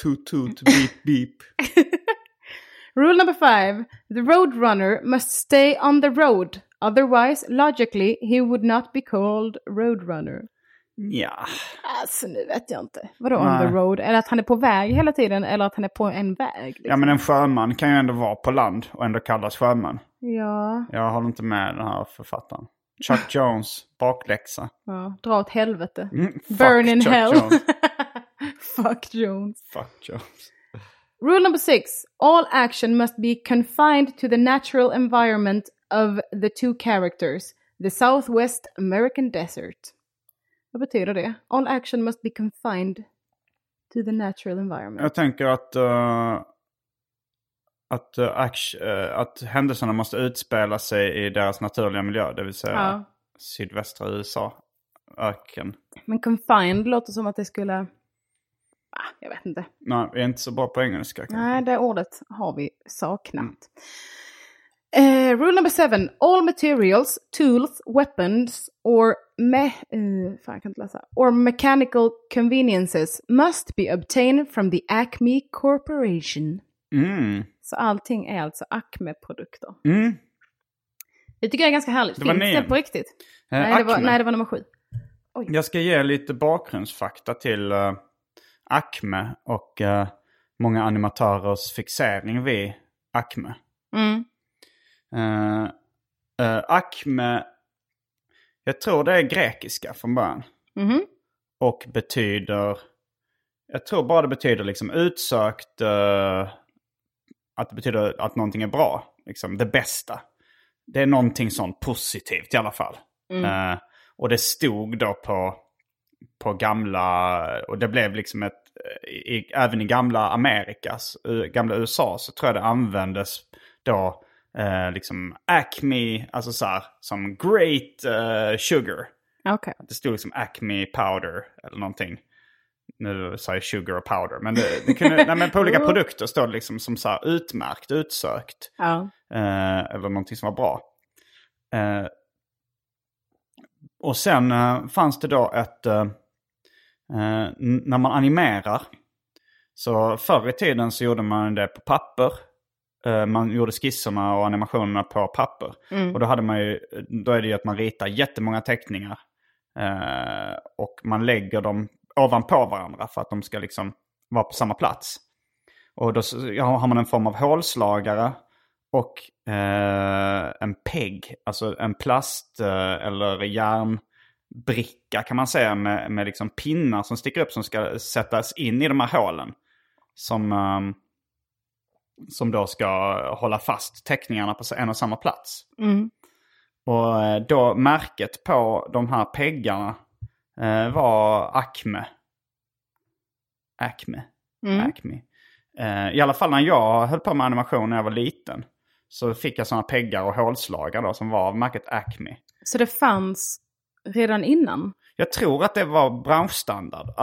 Toot toot beep beep. Rule number five. The roadrunner must stay on the road. Otherwise, logically, he would not be called roadrunner. Ja. Alltså nu vet jag inte. Vadå on Nej. the road? Eller att han är på väg hela tiden eller att han är på en väg? Liksom. ja men en sjöman kan ju ändå vara på land och ändå kallas sjöman. Ja, Jag håller inte med den här författaren. Chuck Jones, bakläxa. ja. Dra åt helvete. Mm, Burn in Chuck hell. Jones. Fuck Jones. Fuck Jones. Rule number six. All action must be confined to the natural environment of the two characters. The Southwest American Desert. Vad betyder det? All action must be confined to the natural environment. Jag tänker att, eh, att, eh, act- eh, att händelserna måste utspela sig i deras naturliga miljö. Det vill säga Ja. sydvästra USA. Öken. Men confined låter som att det skulle... Ah, jag vet inte. Nej, vi är inte så bra på engelska kanske. Nej, det ordet har vi saknat. Eh, rule number seven. All materials, tools, weapons or me eh, fan. Or mechanical conveniences must be obtained from the Acme Corporation. Mm. Så allting är alltså Acme-produkter. Mm. Det tycker jag är ganska härligt. Det Finns det på riktigt? Eh, nej, det var, nej, det var nummer sju. Jag ska ge lite bakgrundsfakta till uh, Acme och eh, många animatörers fixering vid Acme. Mm. Uh, uh, Acme, jag tror det är grekiska från början. Mhm. Och betyder, jag tror bara det betyder liksom utsökt, eh, att det betyder att någonting är bra. Liksom det bästa. Det är någonting sånt positivt i alla fall. Eh, och det stod då på, på gamla, och det blev liksom ett, eh, i, även i gamla Amerikas, eh, gamla USA så tror jag det användes då eh, liksom Acme, alltså så här, som great eh, sugar. Okej. Det stod liksom Acme powder eller någonting. Nu säger jag sugar och powder. Men, det, det kunde, nej, men på olika produkter står det liksom som så här utmärkt, utsökt. Ja. Eh, eller någonting som var bra. Eh, och sen eh, fanns det då ett... Eh, eh, när man animerar. Så förr i tiden så gjorde man det på papper. Eh, man gjorde skisserna och animationerna på papper. Och då hade man ju, då är det ju att man ritar jättemånga teckningar. Eh, och man lägger dem ovanpå varandra för att de ska liksom vara på samma plats. Och då har man en form av hålslagare och eh, en pegg, alltså en plast eh, eller järnbricka kan man säga med, med liksom pinnar som sticker upp som ska sättas in i de här hålen. Som, ehm, som då ska hålla fast teckningarna på en och samma plats. Mm. Och eh, då märket på de här peggarna eh, var Acme. Acme. Mm. Acme. Eh, I alla fall när jag höll på med animation när jag var liten. Så fick jag sådana peggar och hålslagar då som var av märket Acme. Så det fanns redan innan? Jag tror att det var branschstandard,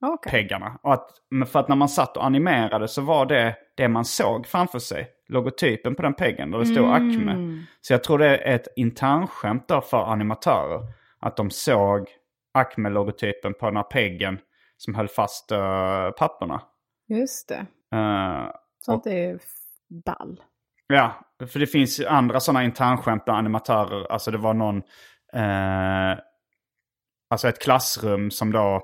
Acme-peggarna. Okej. Och att, för att när man satt och animerade så var det det man såg framför sig. Logotypen på den peggen där det stod Acme. Så jag tror det är ett internskämt då för animatörer. Att de såg Acme-logotypen på den här peggen som höll fast uh, papperna. Just det. Eh, Sånt är f- ball. Ja, för det finns andra sådana internskämt där animatörer, alltså det var någon, eh, alltså ett klassrum som då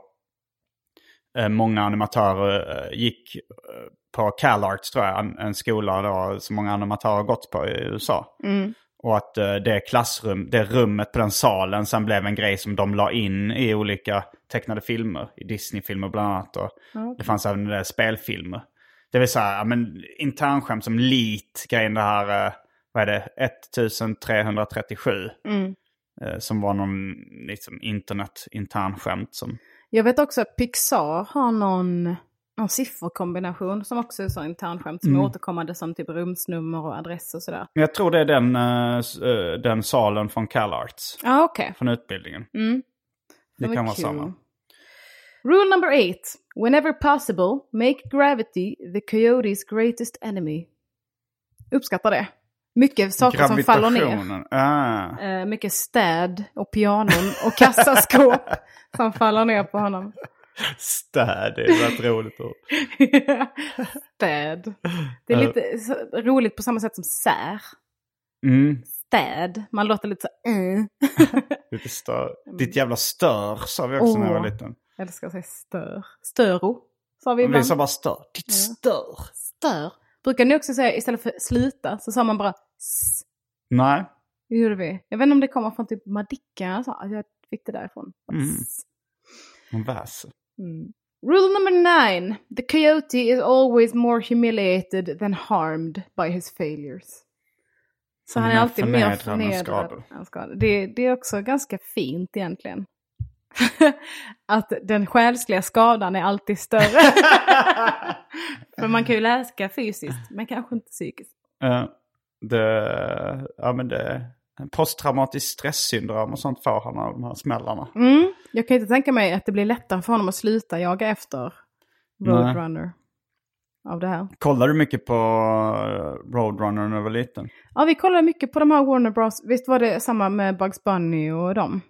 många animatörer eh, gick eh, på CalArts tror jag, en, skola då som många animatörer har gått på i USA. Och att eh, det klassrum, det rummet på den salen sen blev en grej som de la in i olika tecknade filmer. I Disney-filmer bland annat. Och Det fanns även där spelfilmer. Det vill säga, ja, men internskämt som lit, grejen det här, eh, vad är det, 1337. Mm. Eh, som var någon liksom, internet internskämt som... Jag vet också att Pixar har någon, någon sifferkombination som också är så internskämt som är återkommande som typ rumsnummer och adress och sådär. Jag tror det är den, eh, den salen från CalArts. Ja, ah, okej. Från utbildningen. Mm. Det var kan vara kul. samma. Rule number eight. Whenever possible, make gravity the coyote's greatest enemy. Uppskattar det. Mycket saker som faller ner. Ah. Eh, mycket städ och pianon och kassaskåp som faller ner på honom. Städ, det är ett roligt ord. städ. Det är lite så, roligt på samma sätt som sär. Mm. Städ. Man låter lite så... Uh. Lite stör. Ditt jävla stör sa vi också när jag var liten. Jag älskar att säga stör. Störo. Sa vi Vi ibland. sa bara stör. Ditt stör. Stör. Brukar ni också säga istället för sluta så sa man bara. Nej. Det gjorde vi. Jag vet inte om det kommer från typ Madicken. Sa, att jag fick det därifrån. Mm. S. En väser. Mm. Rule number nine. The coyote is always more humiliated than harmed by his failures. Så han är alltid mer förnedrad än skadad. Det, det är också ganska fint egentligen. att den själsliga skadan är alltid större. För man kan ju läka fysiskt, men kanske inte psykiskt. Eh, det, ja men det, posttraumatiskt stresssyndrom och sånt får han av de här smällarna. Mm. Jag kan inte tänka mig att det blir lättare för honom att sluta jaga efter. Roadrunner. Av det här. Kollar du mycket på eh, Roadrunner när du var liten? Ja, vi kollade mycket på de här Warner Bros. Visst var det samma med Bugs Bunny och dem?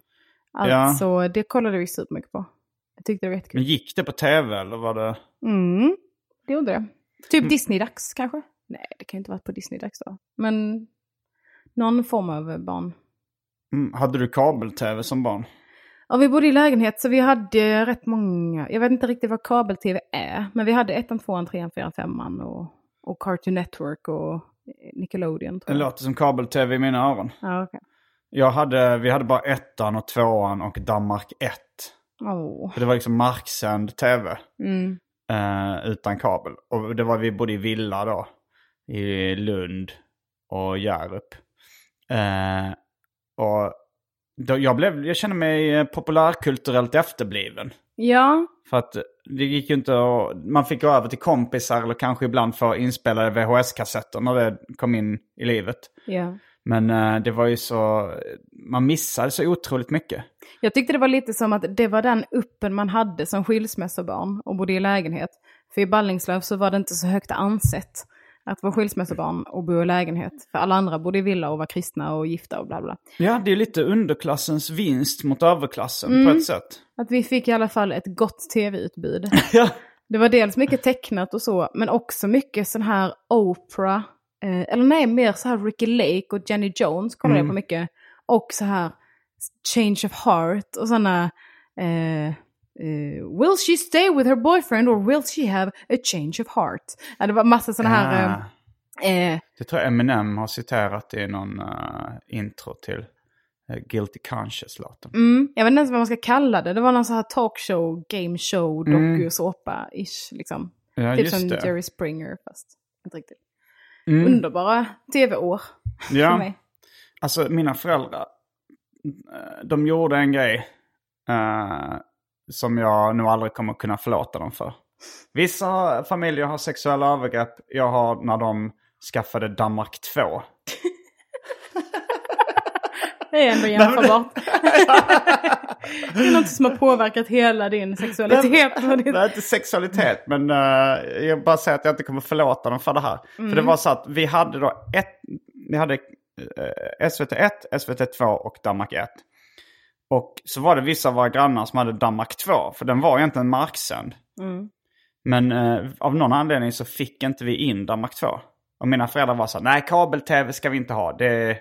Alltså, det kollade vi supermycket på. Jag tyckte det var jättekul. Men gick det på tv eller var det? Mm, det gjorde det. Typ Disney-dags kanske? Nej, det kan ju inte varit på Disney-dags då. Men någon form av barn. Mm, hade du kabel-tv som barn? Ja, vi bodde i lägenhet så vi hade rätt många. Jag vet inte riktigt vad kabel-tv är. Men vi hade ettan, tvåan, trean, fyran, femman och, och Cartoon Network och Nickelodeon. Det Tror jag. låter som kabel-tv i mina öron. Ja, okej. Jag hade, vi hade bara ettan och tvåan och Danmark 1. Åh. Så det var liksom marksänd tv. Mm. eh, utan kabel. Och det var vi bodde i villa då. I Lund och Hjärup. Eh, och då, jag, blev, jag kände mig eh, populärkulturellt efterbliven. Ja, För att det gick ju inte att... Man fick gå över till kompisar eller kanske ibland få inspelade VHS-kassetter när det kom in i livet. ja. Men eh, det var ju så... Man missade så otroligt mycket. Jag tyckte det var lite som att det var den uppen man hade som skilsmässobarn och bodde i lägenhet. För i Ballingslöv så var det inte så högt ansett att vara skilsmässobarn och bo i lägenhet. För alla andra bodde i villa och var kristna och gifta och bla bla. Ja, det är lite underklassens vinst mot överklassen på Mm. ett sätt. Att vi fick i alla fall ett gott tv-utbud. Ja. Det var dels mycket tecknat och så, men också mycket sån här Oprah. Eh, eller nej, mer så här Ricky Lake och Jenny Jones kollade jag på mycket. Och så här Change of Heart och sådana... Eh, eh, will she stay with her boyfriend or will she have a change of heart? Ja, det var massa sådana här... Eh, Det tror jag Eminem har citerat i någon intro till Guilty Conscious-låten. mm, jag vet inte ens vad man ska kalla det. Det var någon sån här talkshow, game show, dokusåpa-ish. Liksom. Ja, typ som det. Jerry Springer, fast inte riktigt. Mm. Underbara tv-år för Ja, mig. alltså mina föräldrar, de gjorde en grej eh, som jag nog aldrig kommer kunna förlåta dem för. Vissa familjer har sexuella övergrepp. Jag har när de skaffade Danmark 2. Det är ändå jämförbart. det är något som har påverkat hela din sexualitet. Det är inte sexualitet, men eh, jag bara säger att jag inte kommer förlåta dem för det här. För det var så att vi hade då ett, vi hade SVT 1, SVT 2 och Danmark 1. Och så var det vissa av våra grannar som hade Danmark 2, för den var egentligen marksänd. Men eh, av någon anledning så fick inte vi in Danmark 2. Och mina föräldrar var så här, nej kabel-tv ska vi inte ha. Det är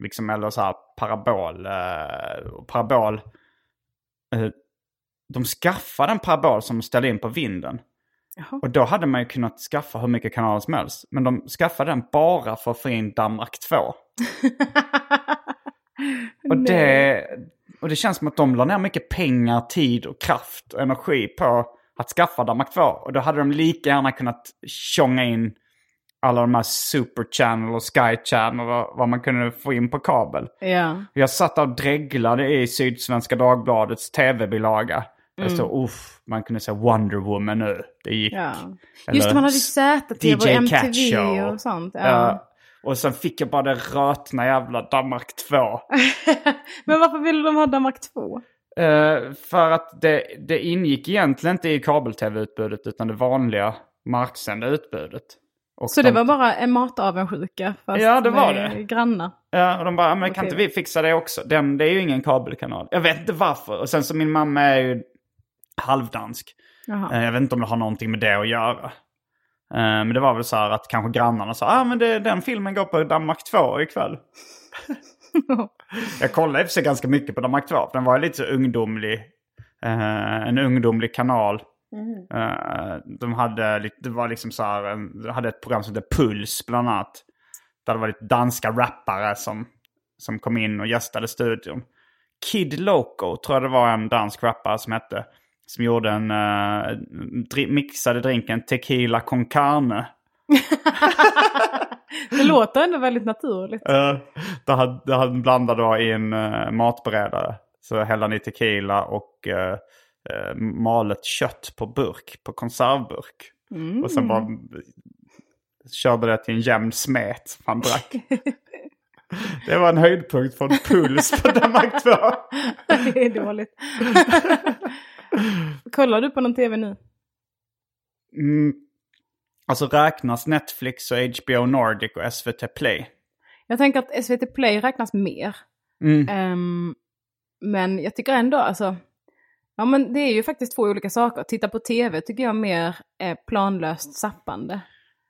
liksom, eller så här parabol. Eh, parabol. Eh, de skaffade en parabol som ställde in på vinden. Jaha. Och då hade man ju kunnat skaffa hur mycket kanaler som helst. Men de skaffade den bara för att få in Danmark 2. Och det, och det känns som att de la ner mycket pengar, tid och kraft och energi på att skaffa Danmark 2. Och då hade de lika gärna kunnat tjonga in alla de här Super Channel och Sky Channel och vad man kunde få in på kabel. Ja. Jag satt och dreglade i Sydsvenska Dagbladets tv-bilaga. Det stod, uff, man kunde säga Wonder Woman nu. Det gick. ja. Just det, man hade ju ZTV och MTV Show. och sånt. Ja. Och sen fick jag bara det rötna jävla Danmark 2. Men varför ville de ha Danmark 2? Eh, för att det, det ingick egentligen inte i kabel-tv-utbudet utan det vanliga marksända utbudet. Och Så de, det var bara en matavundsjuka fast Ja, det var med det. grannar. Ja, och de bara, men kan inte vi fixa det också? Den, det är ju ingen kabelkanal. Jag vet inte varför. Och sen så min mamma är ju halvdansk. Jaha. Eh, Jag vet inte om det har någonting med det att göra. Eh, Men det var väl så här att kanske grannarna sa, ah men det, den filmen går på Danmark 2 ikväll. jag kollade i och för sig ganska mycket på Danmark 2, för den var lite så ungdomlig. eh, en ungdomlig kanal. Eh, de hade det var liksom så här, en- de hade ett program som hette Puls bland annat. Där det var lite danska rappare som, som kom in och gästade studion. Kid Loco tror jag det var en dansk rappare som hette. Som gjorde en, uh, dri- mixade drinken Tequila con carne. Det låter ändå väldigt naturligt. Uh, där hade, där hade han blandat då i en uh, matberedare. Så hällde han i tequila och uh, malet kött på burk, på konservburk. Och sen bara körde det till en jämn smet han drack. det var en höjdpunkt från Puls på Danmark 2. det är dåligt. Kollar du på någon tv nu? Mm. Alltså räknas Netflix och HBO Nordic och SVT Play? Jag tänker att SVT Play räknas mer. Mm. Ehm, men jag tycker ändå alltså, ja men det är ju faktiskt två olika saker. Titta på tv tycker jag mer är planlöst zappande.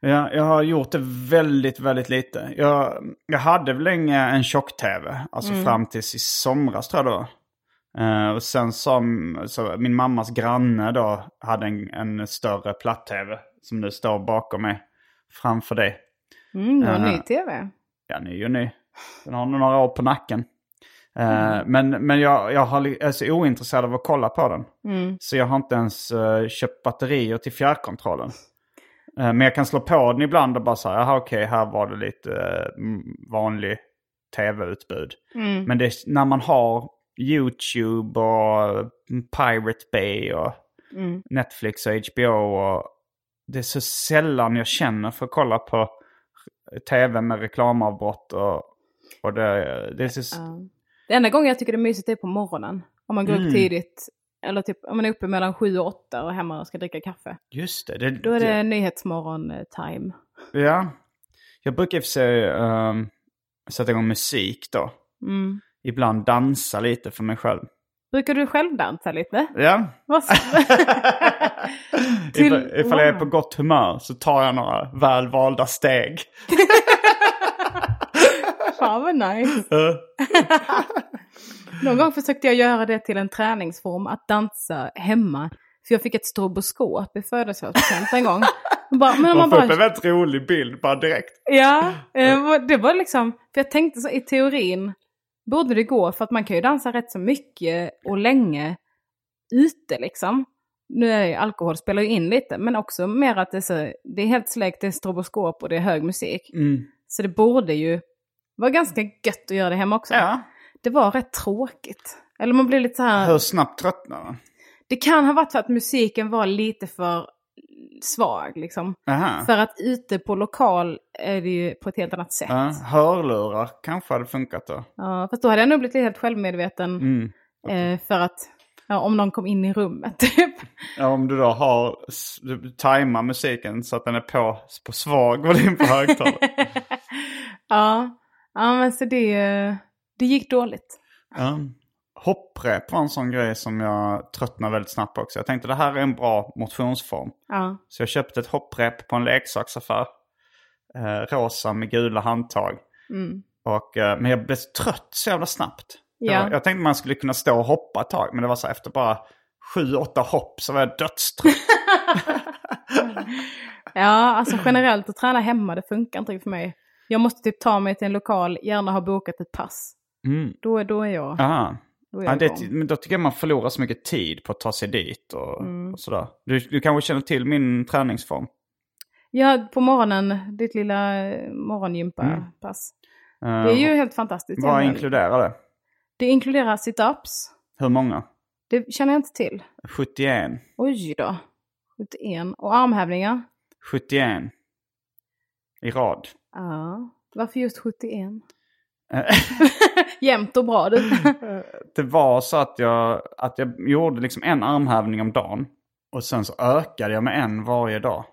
Ja, jag har gjort det väldigt, väldigt lite. Jag, jag hade väl länge en tjock-tv, alltså fram tills i somras tror jag då. Eh, och sen som, så min mammas granne då hade en, en större platt-tv som nu står bakom mig framför dig. Mm, det var Aha. ny tv. Ja, ny och ny. Den har nog några år på nacken. Eh, Men, men jag, jag har, är så ointresserad av att kolla på den. Så jag har inte ens eh, köpt batterier till fjärrkontrollen. Eh, men jag kan slå på den ibland och bara säga, jaha okej, här var det lite uh, vanlig tv-utbud. Men det, när man har YouTube och mm, Pirate Bay och Netflix och HBO och det är så sällan jag känner för att kolla på tv med reklamavbrott och, och det, det är så... Det enda gången jag tycker det är mysigt är på morgonen. Om man går upp tidigt. Eller typ om man är uppe mellan sju och åtta och hemma och ska dricka kaffe. Just det. det Då är det nyhetsmorgon-time. Ja. Jag brukar i och för sig ehm, sätta igång musik då. Mm. Ibland dansa lite för mig själv. Brukar du själv dansa lite? Ja. Till- ifall, ifall jag är wow. på gott humör så tar jag några väl valda steg. Fan vad nice. Någon gång försökte jag göra det till en träningsform, att dansa hemma. För jag fick ett stroboskop i födelsedagspresent en gång. Bara, men man Man får upp en bara, väldigt rolig bild bara direkt. ja, eh, det var liksom, för jag tänkte så i teorin borde det gå, för att man kan ju dansa rätt så mycket och länge ute liksom. Nu är ju alkohol spelar ju in lite, men också mer att det är, så, det är helt släckt, det är stroboskop och det är hög musik. Mm. Så det borde ju vara ganska gött att göra det hemma också. Ja. Det var rätt tråkigt. Eller man blir lite så här... Hur snabbt tröttnar man? Det kan ha varit för att musiken var lite för svag liksom. Aha. För att ute på lokal är det ju på ett helt annat sätt. Ja, hörlurar kanske hade funkat då. Ja, fast då hade jag nog blivit helt självmedveten. Mm. Eh, för att, ja, om någon kom in i rummet typ. Ja, om du då har, du tajmar musiken så att den är på, på svag volym på högtalare. ja. ja, men så det, det gick dåligt. ja. Hopprep var en sån grej som jag tröttnade väldigt snabbt på också. Jag tänkte det här är en bra motionsform. Ja. Så jag köpte ett hopprep på en leksaksaffär. Eh, rosa med gula handtag. Mm. Och, eh, men jag blev trött så jävla snabbt. Ja. var, jag tänkte man skulle kunna stå och hoppa ett tag. Men det var så efter bara sju, åtta hopp så var jag dödstrött. Ja, alltså generellt att träna hemma det funkar inte riktigt för mig. Jag måste typ ta mig till en lokal, gärna ha bokat ett pass. Mm. Då, är- då är jag, Aha. Då Ja, det, men då tycker jag man förlorar så mycket tid på att ta sig dit och, Mm. och sådär. Du, du kanske känner till min träningsform? Ja, på morgonen, ditt lilla eh, morgongympapass. Det är ju helt fantastiskt. Vad inkluderar det? Det inkluderar sit-ups. Hur många? Det känner jag inte till. 71. Oj då. 71. Och armhävningar. 71. I rad. Ja. Varför just 71? Jämnt och bra du. det var så att jag, att jag gjorde liksom en armhävning om dagen. Och sen så ökade jag med en varje dag.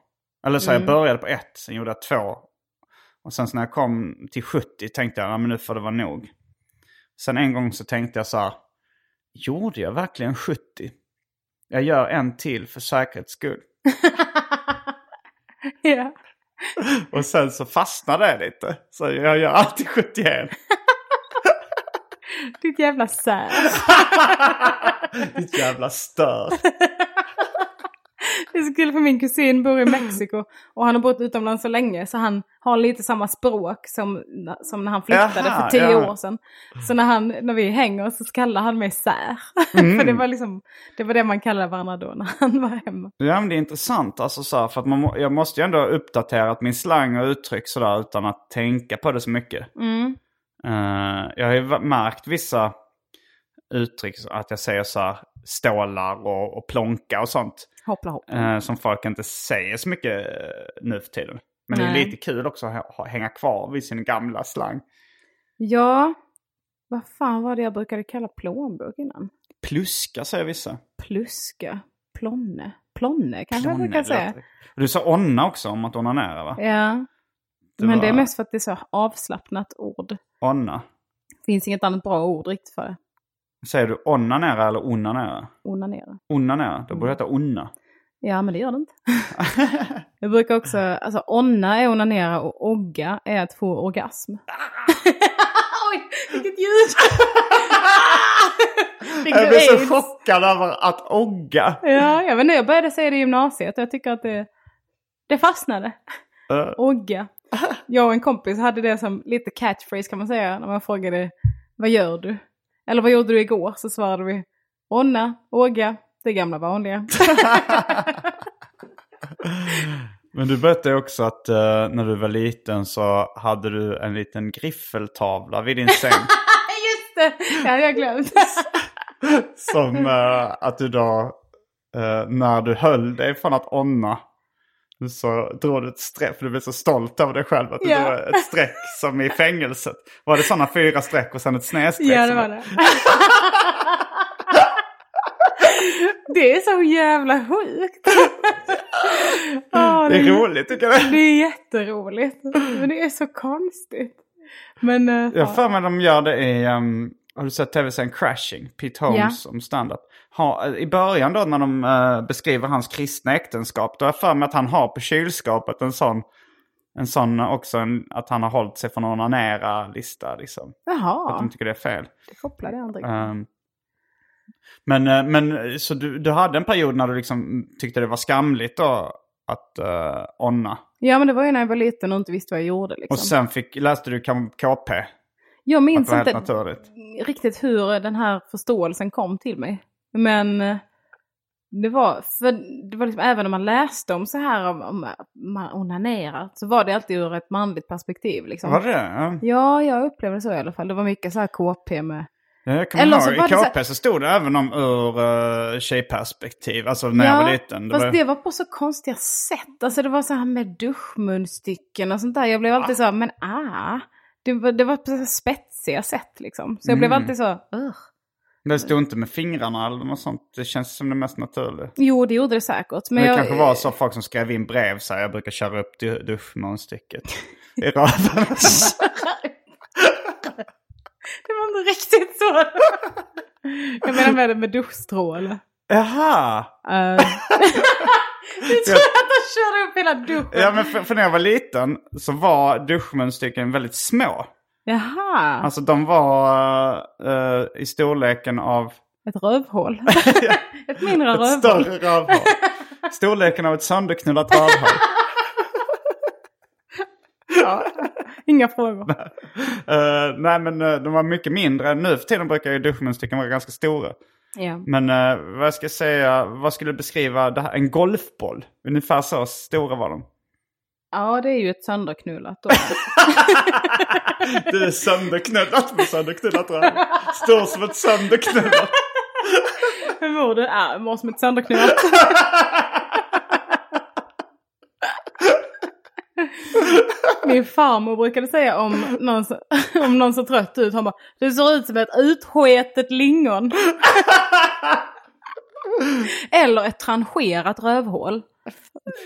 Eller så jag började på ett, sen gjorde jag två. Och sen så när jag kom till 70 tänkte jag, ja men nu får det vara nog. Sen en gång så tänkte jag så här, gjorde jag verkligen 70? Jag gör en till för säkerhets skull. ja. Och sen så fastnade det lite. Så jag gör alltid 71. Ditt jävla sär. Ditt jävla stör. Det är så kul för min kusin bor i Mexiko och han har bott utomlands så länge så han har lite samma språk som, som när han flyttade Jaha, för tio ja. år sedan. Så när, han, när vi hänger så kallar han mig sär. Mm. för det var, liksom, det var det man kallade varandra då när han var hemma. Ja men det är intressant alltså så här, för att man, jag måste ju ändå ha uppdaterat min slang och uttryck sådär utan att tänka på det så mycket. Mm. Eh, jag har ju märkt vissa uttryck, att jag säger så här stålar och, och plonka och sånt. Hoppla hopp. eh, som folk inte säger så mycket uh, nu för tiden. Men det är Nej. lite kul också att ha, hänga kvar vid sin gamla slang. Ja, vad fan var det jag brukade kalla plånbok innan? Pluska säger vissa. Pluska, plonne, plonne kanske jag Plonne, brukar säga. Du sa onna också om att onanera va? Ja, Det men var- det är mest för att det är så avslappnat ord. Onna. Finns inget annat bra ord riktigt för det. Säger du onanera eller onanera? Onanera. Onanera, då borde det heta onna. Ja, men det gör det inte. jag brukar också, alltså onna är onanera och ogga är att få orgasm. Oj, vilket ljud! Jag blir så aids? chockad över att ogga. Ja, jag vet inte, jag började säga det i gymnasiet och jag tycker att det, det fastnade. Eh, Ogga. Jag och en kompis hade det som lite catchphrase kan man säga när man frågade vad gör du? Eller vad gjorde du igår? Så svarade vi Onna, Åga, det gamla vanliga. Men du berättade också att eh, när du var liten så hade du en liten griffeltavla vid din säng. Just det, det hade jag glömt. som eh, att du då, eh, när du höll dig från att onna, så drog du ett streck, för du blev så stolt över dig själv att du Ja. drog ett streck som i fängelset. Var det sådana fyra streck och sen ett snedstreck? ja, det var det. det är så jävla sjukt. Det är roligt tycker jag. Det är jätteroligt. Men det är så konstigt. Men eh, Jag för mig de gör det i, um, har du sett tv-serien Crashing? Pete Holmes om stand-up. I början då när de eh, beskriver hans kristna äktenskap, då har jag för mig att han har på kylskåpet en sån, en sån också, en, att han har hållit sig från att onanera-lista liksom. Att jaha, de tycker det är fel. det kopplade jag aldrig. Um, men, eh, men så du, du hade en period när du liksom tyckte det var skamligt då att uh, onna. Ja men det var ju när jag var liten och inte visste vad jag gjorde liksom. Och sen fick, läste du KP. Jag minns inte naturligt. riktigt hur den här förståelsen kom till mig. Men eh, det var, för det var liksom, även om man läste om så här om, om man onanerar så var det alltid ur ett manligt perspektiv. Liksom. Var det? Ja. Ja, jag upplevde så i alla fall. Det var mycket så här KP med... Ja, Jag kommer Eller ihåg, så i det så KP så stod det även om ur uh, tjejperspektiv, alltså när jag var liten. Det fast var... det var på så konstiga sätt. Alltså det var så här med duschmunstycken och sånt där. Jag blev alltid så här, men ah. Det var, det var på spetsiga sätt liksom. Så jag blev Mm. alltid så, Ugh. Det stod inte med fingrarna eller något sånt. Det känns som det mest naturliga. Jo, det gjorde det säkert. Men Men det jag, kanske var så folk som skrev in brev så här, jag brukar köra upp du- duschmunstycket i röven. Det var inte riktigt så. jag menar med det med duschstråle. Jaha! Uh, du tror att de körde upp hela duschen? Ja men för, för när jag var liten så var duschmunstycken väldigt små. Jaha, Alltså de var eh, i storleken av ett rövhål. ett mindre ett rövhål. större rövhål. Storleken av ett sönderknullat rövhål. Ja. Inga frågor. Eh, nej men eh, de var mycket mindre. Nu för tiden brukar ju duschmunstycken vara ganska stora. Ja. Men eh, vad jag ska säga, vad skulle du beskriva det här? En golfboll? Ungefär så stora var de. Ja, det är ju ett sönderknullat. Det är sönderknullat med sönderknullat röv. Står som ett sönderknullat. Hur mår du? Jag mår som ett sönderknullat. Min farmor brukade säga om någon, om någon ser trött ut, han bara Du ser ut som ett utsketet lingon. Eller ett trancherat rövhål.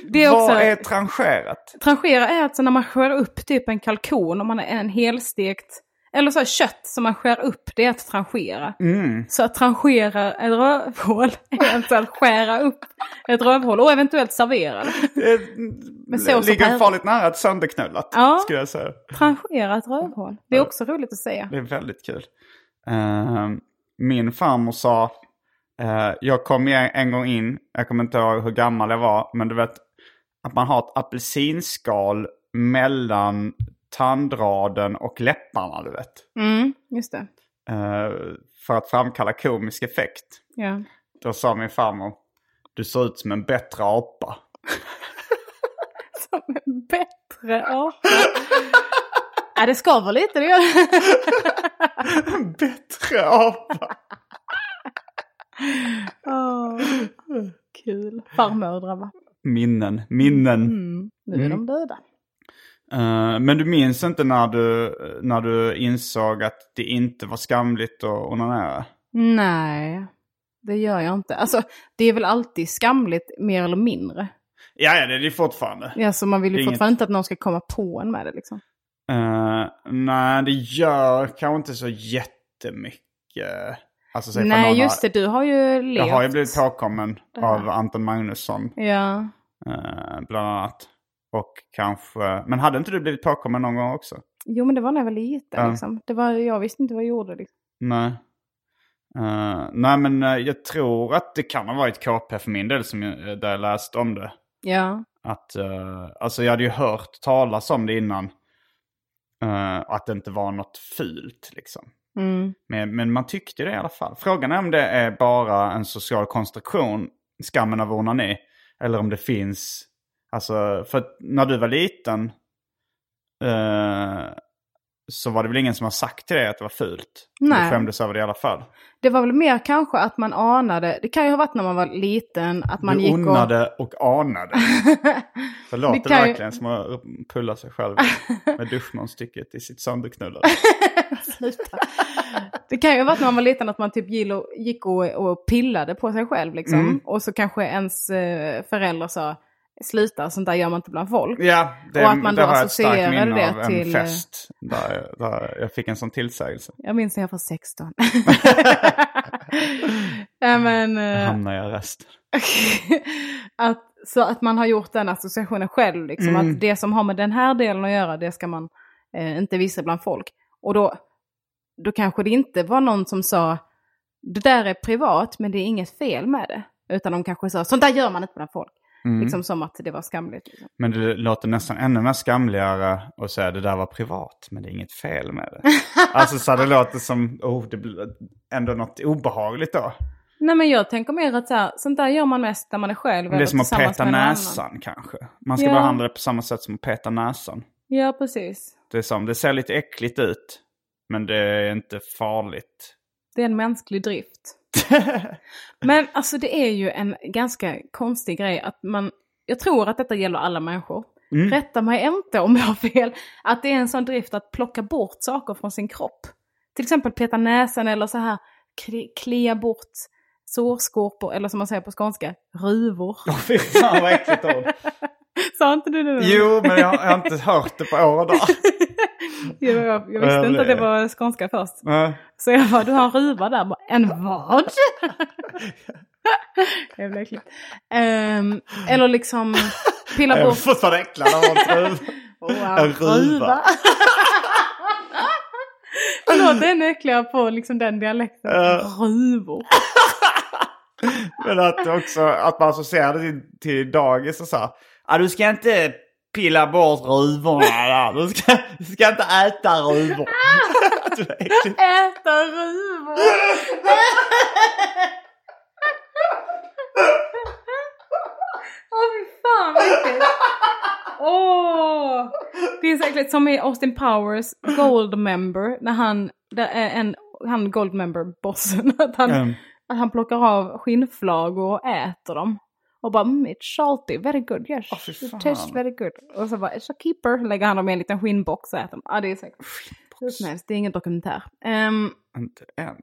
Det är också, Vad är trancherat? Tranchera är alltså när man skär upp typ en kalkon om man är en helstekt eller så här kött som man skär upp, det är att tranchera. Mm. Så att tranchera ett rövhål är alltså att skära upp ett rövhål och eventuellt servera det. Med sås ligger farligt nära ett sönderknullat. Ja. Skulle jag säga. Tranchera ett rövhål. Det är också roligt att säga. Det är väldigt kul. Eh, min farmor sa, eh, jag kom en gång in, jag kommer inte ihåg hur gammal jag var, men du vet att man har ett apelsinskal mellan tandraden och läpparna, du vet. Mm, just det. Eh, för att framkalla komisk effekt. Ja. Då sa min farmor, du ser ut som en bättre apa. Som en bättre apa. Ja, det skaver lite, det gör det. bättre apa? Åh, Kul. Farmödrar va? Minnen, minnen. Mm. Nu är de döda. Eh, men du minns inte när du, när du insåg att det inte var skamligt att onanera? Nej, det gör jag inte. Alltså, det är väl alltid skamligt mer eller mindre. Ja, ja, det är det fortfarande. Ja, så man vill ju fortfarande inte att någon ska komma på en med det liksom. Eh, nej, det gör kanske inte så jättemycket. Alltså, Nej, just det. Du har ju levt. Jag har ju blivit påkommen av Anton Magnusson, Ja. eh, bland annat. Och kanske, men hade inte du blivit påkommen någon gång också? Jo, men det var när jag var liten Ja. liksom. Det var, jag visste inte vad jag gjorde liksom. Nej. Eh, nej, men eh, jag tror att det kan ha varit KP för min del som jag, där jag läste om det. Ja. Att, eh, alltså jag hade ju hört talas om det innan. eh, att det inte var något fult liksom. Mm. Men, men man tyckte det i alla fall. Frågan är om det är bara en social konstruktion, skammen av onani. Eller om det finns, alltså för när du var liten eh, så var det väl ingen som har sagt till dig att det var fult? Nej. Du skämdes över det i alla fall. Det var väl mer kanske att man anade, det kan ju ha varit när man var liten, att man du gick onnade och, anade. Det låter kan ju- verkligen som att pulla sig själv med duschmunstycket i sitt sönderknullade. och... Sluta. Det kan ju ha varit när man var liten att man typ gick och, och pillade på sig själv liksom. Mm. Och så kanske ens eh, föräldrar sa, sluta, sånt där gör man inte bland folk. Ja, det, Och att man det då har jag ett starkt minne det av en till, fest. Där, där jag fick en sån tillsägelse. Jag minns när jag var 16. ja, men, eh, Hamnar i arrest. att, så att man har gjort den associationen själv. Liksom, Mm. Att det som har med den här delen att göra, det ska man eh, inte visa bland folk. Och då, då kanske det inte var någon som sa, det där är privat men det är inget fel med det. Utan de kanske sa, sånt där gör man inte bland folk. Mm. Liksom som att det var skamligt. Liksom. Men det låter nästan ännu mer skamligare att säga det där var privat, men det är inget fel med det. alltså så det låter som, oh, det blir ändå något obehagligt då. Nej men jag tänker mer att så här, sånt där gör man mest när man är själv. Det är som att peta annan. näsan kanske. Man ska Ja. behandla det på samma sätt som att peta näsan. Ja, precis. Det, är som, det ser lite äckligt ut, men det är inte farligt. Det är en mänsklig drift. Men alltså det är ju en ganska konstig grej att man, jag tror att detta gäller alla människor. Mm. Rätta mig inte om jag har fel. Att det är en sån drift att plocka bort saker från sin kropp. Till exempel peta näsan eller så här kli- klia bort sårskorpor eller som man säger på skånska, ruvor. Åh fy fan vad äckligt ord. Sa inte du det? Jo, men jag, jag har inte hört det på år och dag. Jag, jag visste inte att det blev- var skånska först. Nej. Så jag bara, du har en ruva där. Bara, en vad? är äckligt. Ehm, eller liksom pilla Jag är bort... fortfarande äcklad av en ruva. Wow, En ruva. Förlåt, det är äckligare på liksom den dialekten. Ja. Ruvor. Men att också att man associerar det till, till dagis och så här. Ah, du ska inte pilla bort ruvorna där. Du ska, du ska inte äta ruvor. Äta ruvor! Åh fy fan vad äckligt. Åh! Det är så äckligt som i Austin Powers Gold Member. När han, det är en, han Gold Member-bossen. Att han, Mm. att han plockar av skinnflagor och äter dem. Och bara mm, it's salty, very good, yes. Fy it tastes very good. Och så bara it's a keeper. Lägger han dem i en liten skinnbox och äter dem. Ja det är säkert. Hur som helst, det är ingen dokumentär. Um, Inte än.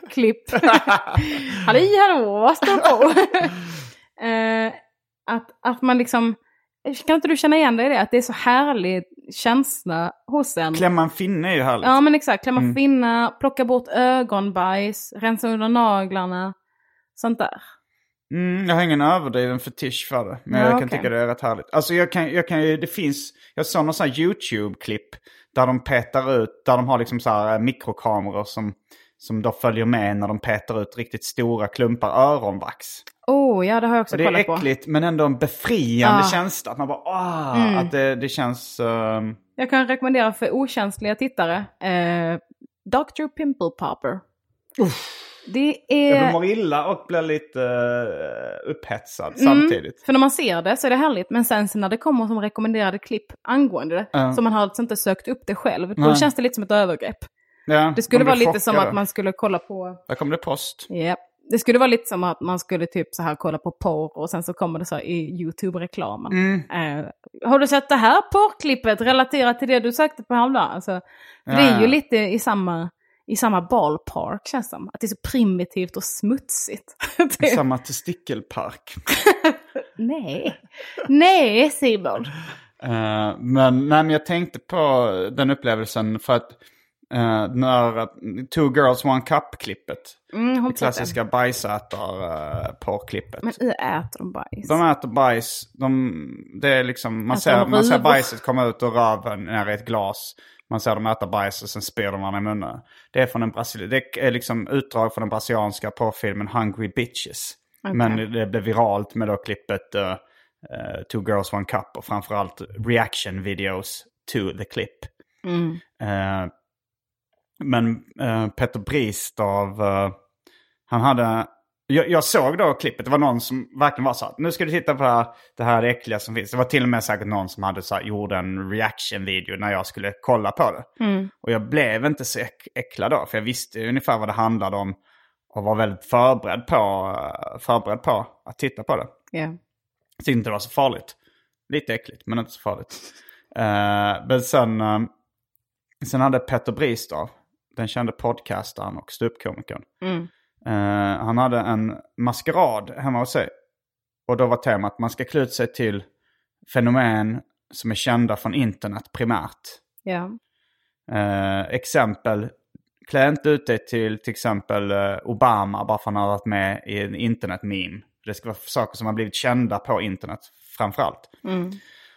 klipp. Halli hallå, vad står på? Eh, att, att man liksom, kan inte du känna igen dig i det? Att det är så härlig känsla hos en. Klämma en finne är ju härligt. Ja men exakt, klämma Mm. finna, plocka bort ögonbajs, rensa under naglarna. Sånt där. Mm, jag har ingen överdriven fetisch för det. Men Ja, jag kan okej. tycka det är rätt härligt. Alltså jag kan, jag kan ju, det finns, jag såg någon sån här YouTube-klipp där de petar ut, där de har liksom så här eh, mikrokameror som, som då följer med när de petar ut riktigt stora klumpar öronvax. Oh ja, det har jag också Och det är kollat på. äckligt men ändå en befriande Ah. känsla. Att man bara, ah, Mm. att det, det känns... ehm, Jag kan rekommendera för okänsliga tittare, eh, Dr. Pimple Popper. Det är... jag mår illa och blir lite uh, upphetsad Mm, samtidigt. För när man ser det så är det härligt, men sen när det kommer som rekommenderade klipp angående det, Ja. så man har alltså inte sökt upp det själv, då Nej. känns det lite som ett övergrepp. Ja, Det skulle vara lite som chockad. att man skulle kolla på... Där kommer det post. Ja. Det skulle vara lite som att man skulle typ så här kolla på porr och sen så kommer det så här i YouTube-reklamen. Mm. Eh, har du sett det här porrklippet relaterat till det du sökte på häromdagen? Alltså, för det Ja, är ju ja. lite i samma, i samma ballpark känns det som. Att det är så primitivt och smutsigt. Det- Samma testikelpark. Nej, nej Simon. Eh, men, nej, men jag tänkte på den upplevelsen för att eh, när uh, Two Girls One Cup-klippet, Mm, det klassiska bajsätar-porrklippet. Men hur äter de bajs? De äter bajs, de, det är liksom, man, Äter ser, man ser bajset komma ut ur röven ner i ett glas. Man ser dem äta bajs och sen spyr de varandra i munnen. Det är från en Brasil- det är liksom utdrag från den brasilianska porrfilmen Hungry Bitches. Okej. Men det blev viralt med då klippet eh, eh, Two Girls One Cup och framförallt reaction videos to the clip. Mm. Eh, men Petter Bristav, uh, han hade... Jag, jag såg då klippet, det var någon som verkligen var så här, nu ska du titta på det här, det här äckliga som finns. Det var till och med säkert någon som hade så här, gjorde en reaction-video när jag skulle kolla på det. Mm. Och jag blev inte så äck, äcklad då, för jag visste ungefär vad det handlade om. Och var väldigt förberedd på, eh, förberedd på att titta på det. Ja. Tyckte inte det var så farligt. Lite äckligt, men inte så farligt. Eh, men sen, eh, sen hade Petter Bristav, den kände podcastaren och ståuppkomikern. Mm. Eh, han hade en maskerad hemma hos sig. Och då var temat att man ska klä ut sig till fenomen som är kända från internet primärt. Ja. Eh, exempel, klä inte ut dig till till exempel eh, Obama bara för att han har varit med i en internet-meme. Det ska vara saker som har blivit kända på internet framförallt. Mm.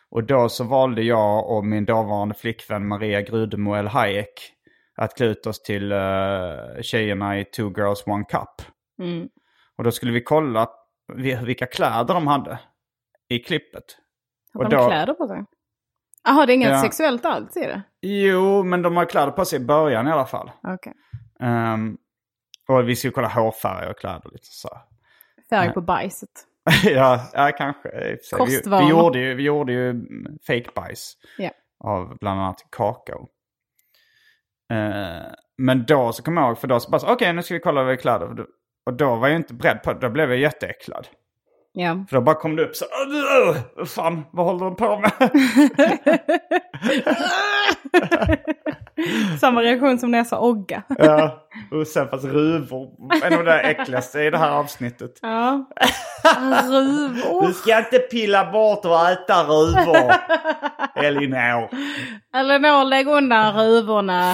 Och då så valde jag och min dåvarande flickvän Maria Grudemo El Hayek att klä ut oss till uh, tjejerna i Two Girls One Cup. Mm. Och då skulle vi kolla vi- vilka kläder de hade i klippet. Har de då- kläder på sig? Jaha, det är inget Ja. sexuellt alls i det? Jo, men de har kläder på sig i början i alla fall. Okej. Ehm, och vi skulle kolla hårfärg och kläder lite så. Färg Nej. på bajset. ja, ja, kanske. sig. Vi, Kostvanor. vi, gjorde ju, vi gjorde ju fake bajs Ja. av bland annat kakao. Eh, men då så kom jag ihåg, för då så bara okej nu ska vi kolla vi kläder. Och då- var jag inte beredd på det, då blev jag jätteäcklad. Ja. För då bara kom det upp så, "Åh, åh, fan vad håller de på med? Samma reaktion som när jag sa ogga. ja, och sen fast ruvor, en av det äckligaste i det här avsnittet. Ja. Ruvor. Du ska inte pilla bort och äta ruvor, Elinor. Elinor, lägg undan ruvorna.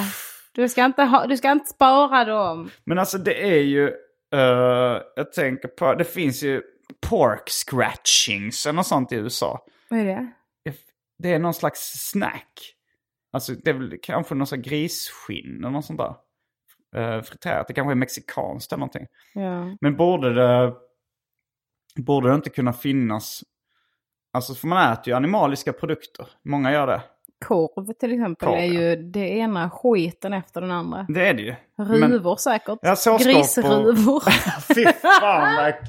Du ska, inte ha, du ska inte spara dem. Men alltså det är ju, eh, jag tänker på, det finns ju pork scratchings eller något sånt i USA. Vad är det? Det är någon slags snack. Alltså det är väl kanske någon här grisskinn eller något sånt där. Uh, friterat, det kanske är mexikanskt eller någonting. Ja. Men borde det, borde det inte kunna finnas, alltså för man äter ju animaliska produkter. Många gör det. Korv till exempel Korv, är ju det ena skiten efter den andra. Det är det ju. Ruvor säkert. Ja. Grisruvor. Fy fan vad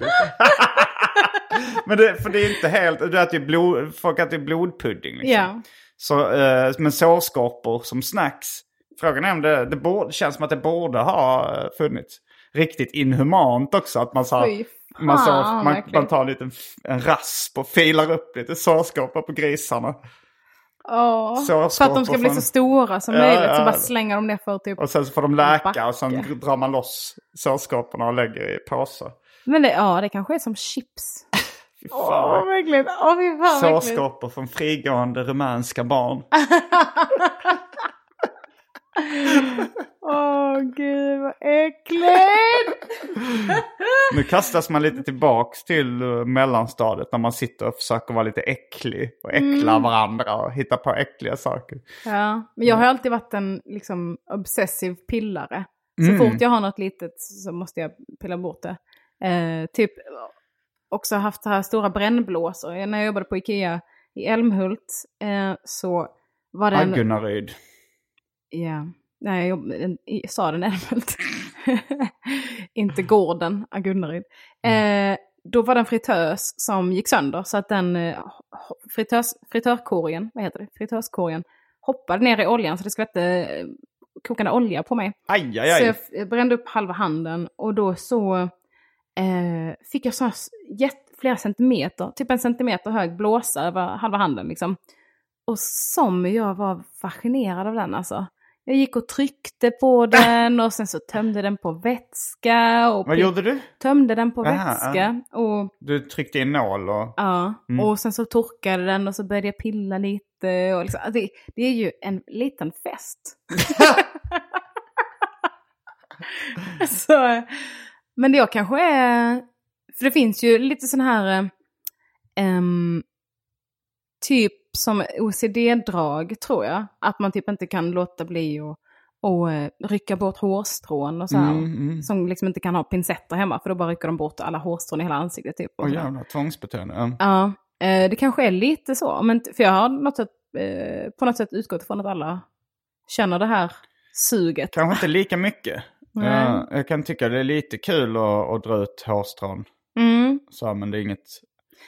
men det, för det är inte helt... Du äter ju blod, folk äter ju blodpudding liksom. Ja. Så, eh, men sårskorpor som snacks. Frågan är om det, det, borde, känns som att det borde ha eh, funnits. Riktigt inhumant också. Att man, Fy man, så, man, man tar en liten en rasp och filar upp lite sårskorpor på grisarna. Så för att de ska bli så stora som Ja, möjligt ja. så bara slänger de ner för typ. Och sen så får de läka och sen drar man loss sårskorporna och lägger i påsar. Men det, ja, det kanske är som chips. Åh, fan. verkligen. Fy fan. Sårskorpor från frigående rumänska barn. Åh, gud vad äckligt! Nu kastas man lite tillbaks till uh, mellanstadiet när man sitter och försöker vara lite äcklig och äckla Mm. varandra och hitta på äckliga saker. Ja, men jag har alltid varit en liksom obsessiv pillare. Så Mm. fort jag har något litet så måste jag pilla bort det. Eh, typ också haft här stora brännblåsor. När jag jobbade på Ikea i Älmhult eh, så var det en... Agunnaryd. Ja, nej, jag jobbade en- i staden Älmhult. Inte gården Agunnaryd. Eh, då var det en fritös som gick sönder så att den eh, fritös, fritörkorgen, vad heter det, fritöskorgen hoppade ner i oljan så det skvätte eh, kokande olja på mig. Aj, aj, Så aj. jag f- brände upp halva handen och då så eh, fick jag så här s- jätt, flera centimeter, typ en centimeter hög blåsa över halva handen liksom. Och som jag var fascinerad av den alltså. Jag gick och tryckte på den och sen så tömde den på vätska. Och Vad gjorde du? Tömde den på Aha, vätska. Och, Du tryckte in nål och... ja, Mm. och sen så torkade den och så började jag pilla lite. Och liksom, alltså det, det är ju en liten fest. så, men det jag kanske är... För det finns ju lite sån här... ehm, typ som OCD-drag tror jag. Att man typ inte kan låta bli att och, eh, rycka bort hårstrån och så här. Mm, mm. Som liksom inte kan ha pincetter hemma för då bara rycker de bort alla hårstrån i hela ansiktet. Typ, och sådär. jävlar, tvångsbeteende. Ja. Ja, eh, det kanske är lite så. Men, för jag har något sätt, eh, på något sätt utgått från att alla känner det här suget. Kanske inte lika mycket. Ja, jag kan tycka det är lite kul att, att dra ut hårstrån. Mm. Så, men det är inget...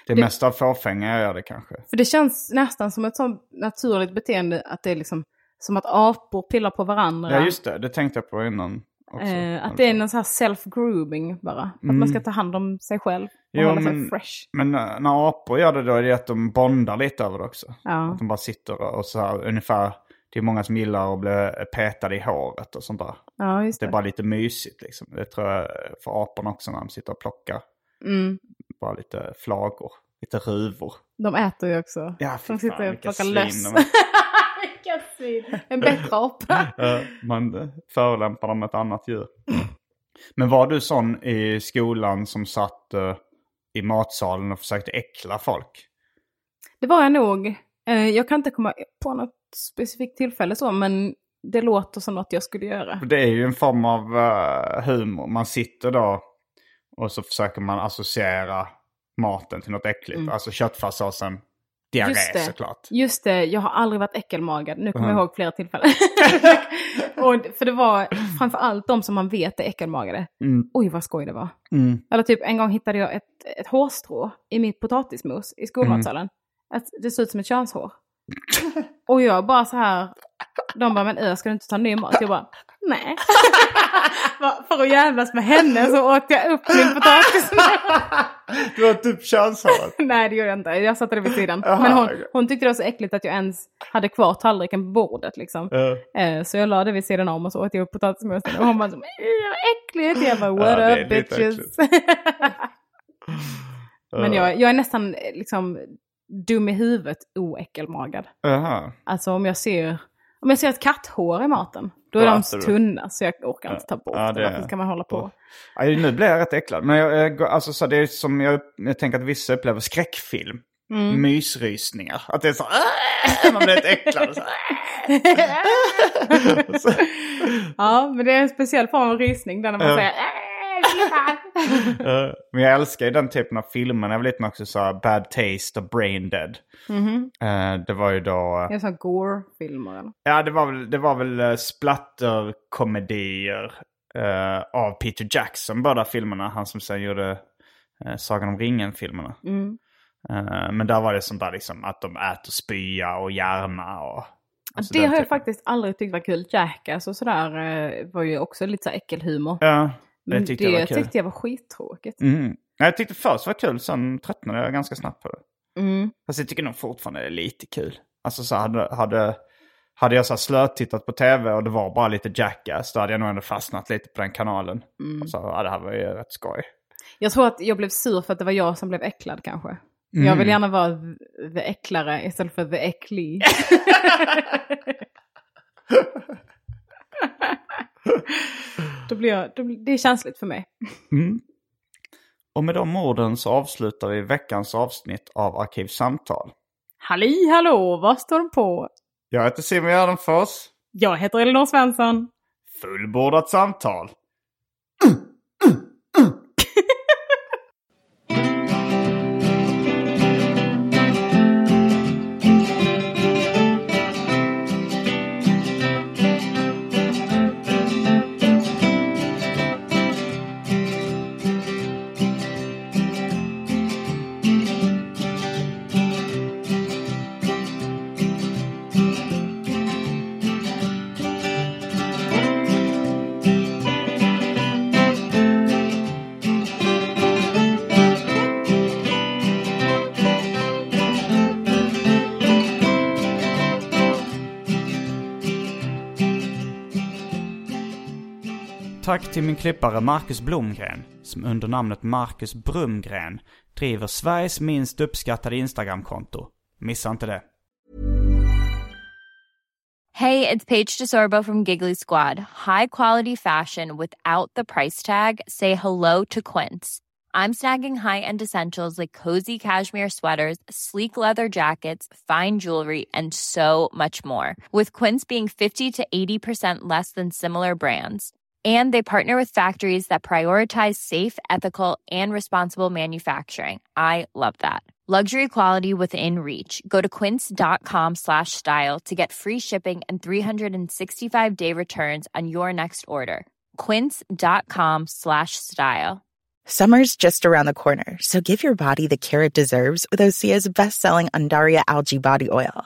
Det Det- mest av fåfänga gör det kanske. För det känns nästan som ett sånt naturligt beteende att det är liksom som att apor pillar på varandra. Ja just det, det tänkte jag på innan. Också. Eh, att det är någon sån här self-grooming bara. Att man ska ta hand om sig själv och Jo, hålla sig men- fresh. Men när apor gör det då är det att de bondar lite över det också. Ja. Att de bara sitter och så här ungefär. Det är många som gillar att bli petade i håret och sånt där. ja, just Det det. är bara lite mysigt liksom. Det tror jag för aporna också när de sitter och plockar. Mm. Bara lite flagor, lite ruvor. De äter ju också. Ja, de sitter fan, och plockar löss. Vilka svin! En bättre apa. Man förolämpar dem ett annat djur. Men var du sån i skolan som satt eh, i matsalen och försökte äckla folk? Det var jag nog. Eh, Jag kan inte komma på något specifikt tillfälle så, men det låter som något jag skulle göra. Det är ju en form av eh, humor. Man sitter då och så försöker man associera maten till något äckligt. Alltså köttfärssåsen, diarré Mm. Just det. såklart. Just det, jag har aldrig varit äckelmagad. Nu kommer Mhm. jag ihåg flera tillfällen. och, för det var framför allt de som man vet är äckelmagade. Mm. Oj vad skoj det var. Mm. Eller typ en gång hittade jag ett, ett hårstrå i mitt potatismos i skolmatsalen. Att det såg ut som ett könshår. och jag bara så här, de bara men ö, ska du inte ta ny mat? Jag bara nej. För att jävlas med henne så åt jag upp min potatismos. Du har typ könshåret. Nej det gjorde jag inte, jag satte det vid sidan. Jaha, Men hon, hon tyckte det var så äckligt att jag ens hade kvar tallriken på bordet liksom. Eh, Så jag la det vid sidan om och så åt jag upp potatismosen. Och hon bara så, "Men, äh, vad äckligt. Jag bara what Ja, up bitches. Men jag, jag är nästan eh, liksom dum i huvudet oäckelmagad. Jaha. Alltså om jag ser, om jag ser ett katthår i maten. Då är Då de så du. tunna så jag orkar inte ta bort Ja, det. Varför ska man hålla på? Ja, nu blir jag rätt äcklad. Men jag, alltså, så det är som jag, jag tänker att vissa upplever skräckfilm. Mm. Mysrysningar. Att det är så... "Åh!" Man blir lite äcklad. så, Ja, men det är en speciell form av rysning där när man säger "Äh, sluta." eh, Men jag älskar ju den typen av filmer. Jag var liten också så Bad Taste och Brain Dead. Mhm. Eh, det var ju då... Det är sådana gore-filmer eller? Ja, det var väl, det var väl uh, splatterkomedier eh, av Peter Jackson, båda filmerna. Han som sen gjorde eh, Sagan om ringen-filmerna. Mm. Eh, men där var det sånt där liksom att de äter spya och hjärna och... alltså det har jag faktiskt aldrig tyckt var kul. Jackass och sådär eh, var ju också lite så äckelhumor. Ja, det tyckte jag var kul. tyckte jag var skittråkigt. Mm. Jag tyckte först var kul, sen tröttnade jag ganska snabbt på det. Mm. Fast jag tycker nog fortfarande det är lite kul. Alltså så hade, hade, hade jag så slötittat på tv och det var bara lite Jackass, då hade jag nog ändå fastnat lite på den kanalen. Mm. Och så, ja, det här var ju rätt skoj. Jag tror att jag blev sur för att det var jag som blev äcklad kanske. Mm. Jag vill gärna vara the äcklare istället för the äcklig. då blir jag, då, det är känsligt för mig. Och med de orden så avslutar vi veckans avsnitt av Arkivsamtal. Halli hallå, vad står de på? Jag heter Simon Gärdenfors. Jag heter Elinor Svensson. Fullbordat samtal. Till min klippare Marcus Blomgren, som under namnet Marcus Brumgren driver Sveriges minst uppskattade Instagramkonto. Missa inte det. Hey, it's Paige DeSorbo from Giggly Squad. High quality fashion without the price tag. Say hello to Quince. I'm snagging high-end essentials like cozy cashmere sweaters, sleek leather jackets, fine jewelry, and so much more. With Quince being 50 to 80% less than similar brands. And they partner with factories that prioritize safe, ethical, and responsible manufacturing. I love that. Luxury quality within reach. Go to quince.com slash style to get free shipping and 365 day returns on your next order. Quince.com slash style. Summer's just around the corner, so give your body the care it deserves with Osea's best-selling Andaria algae body oil.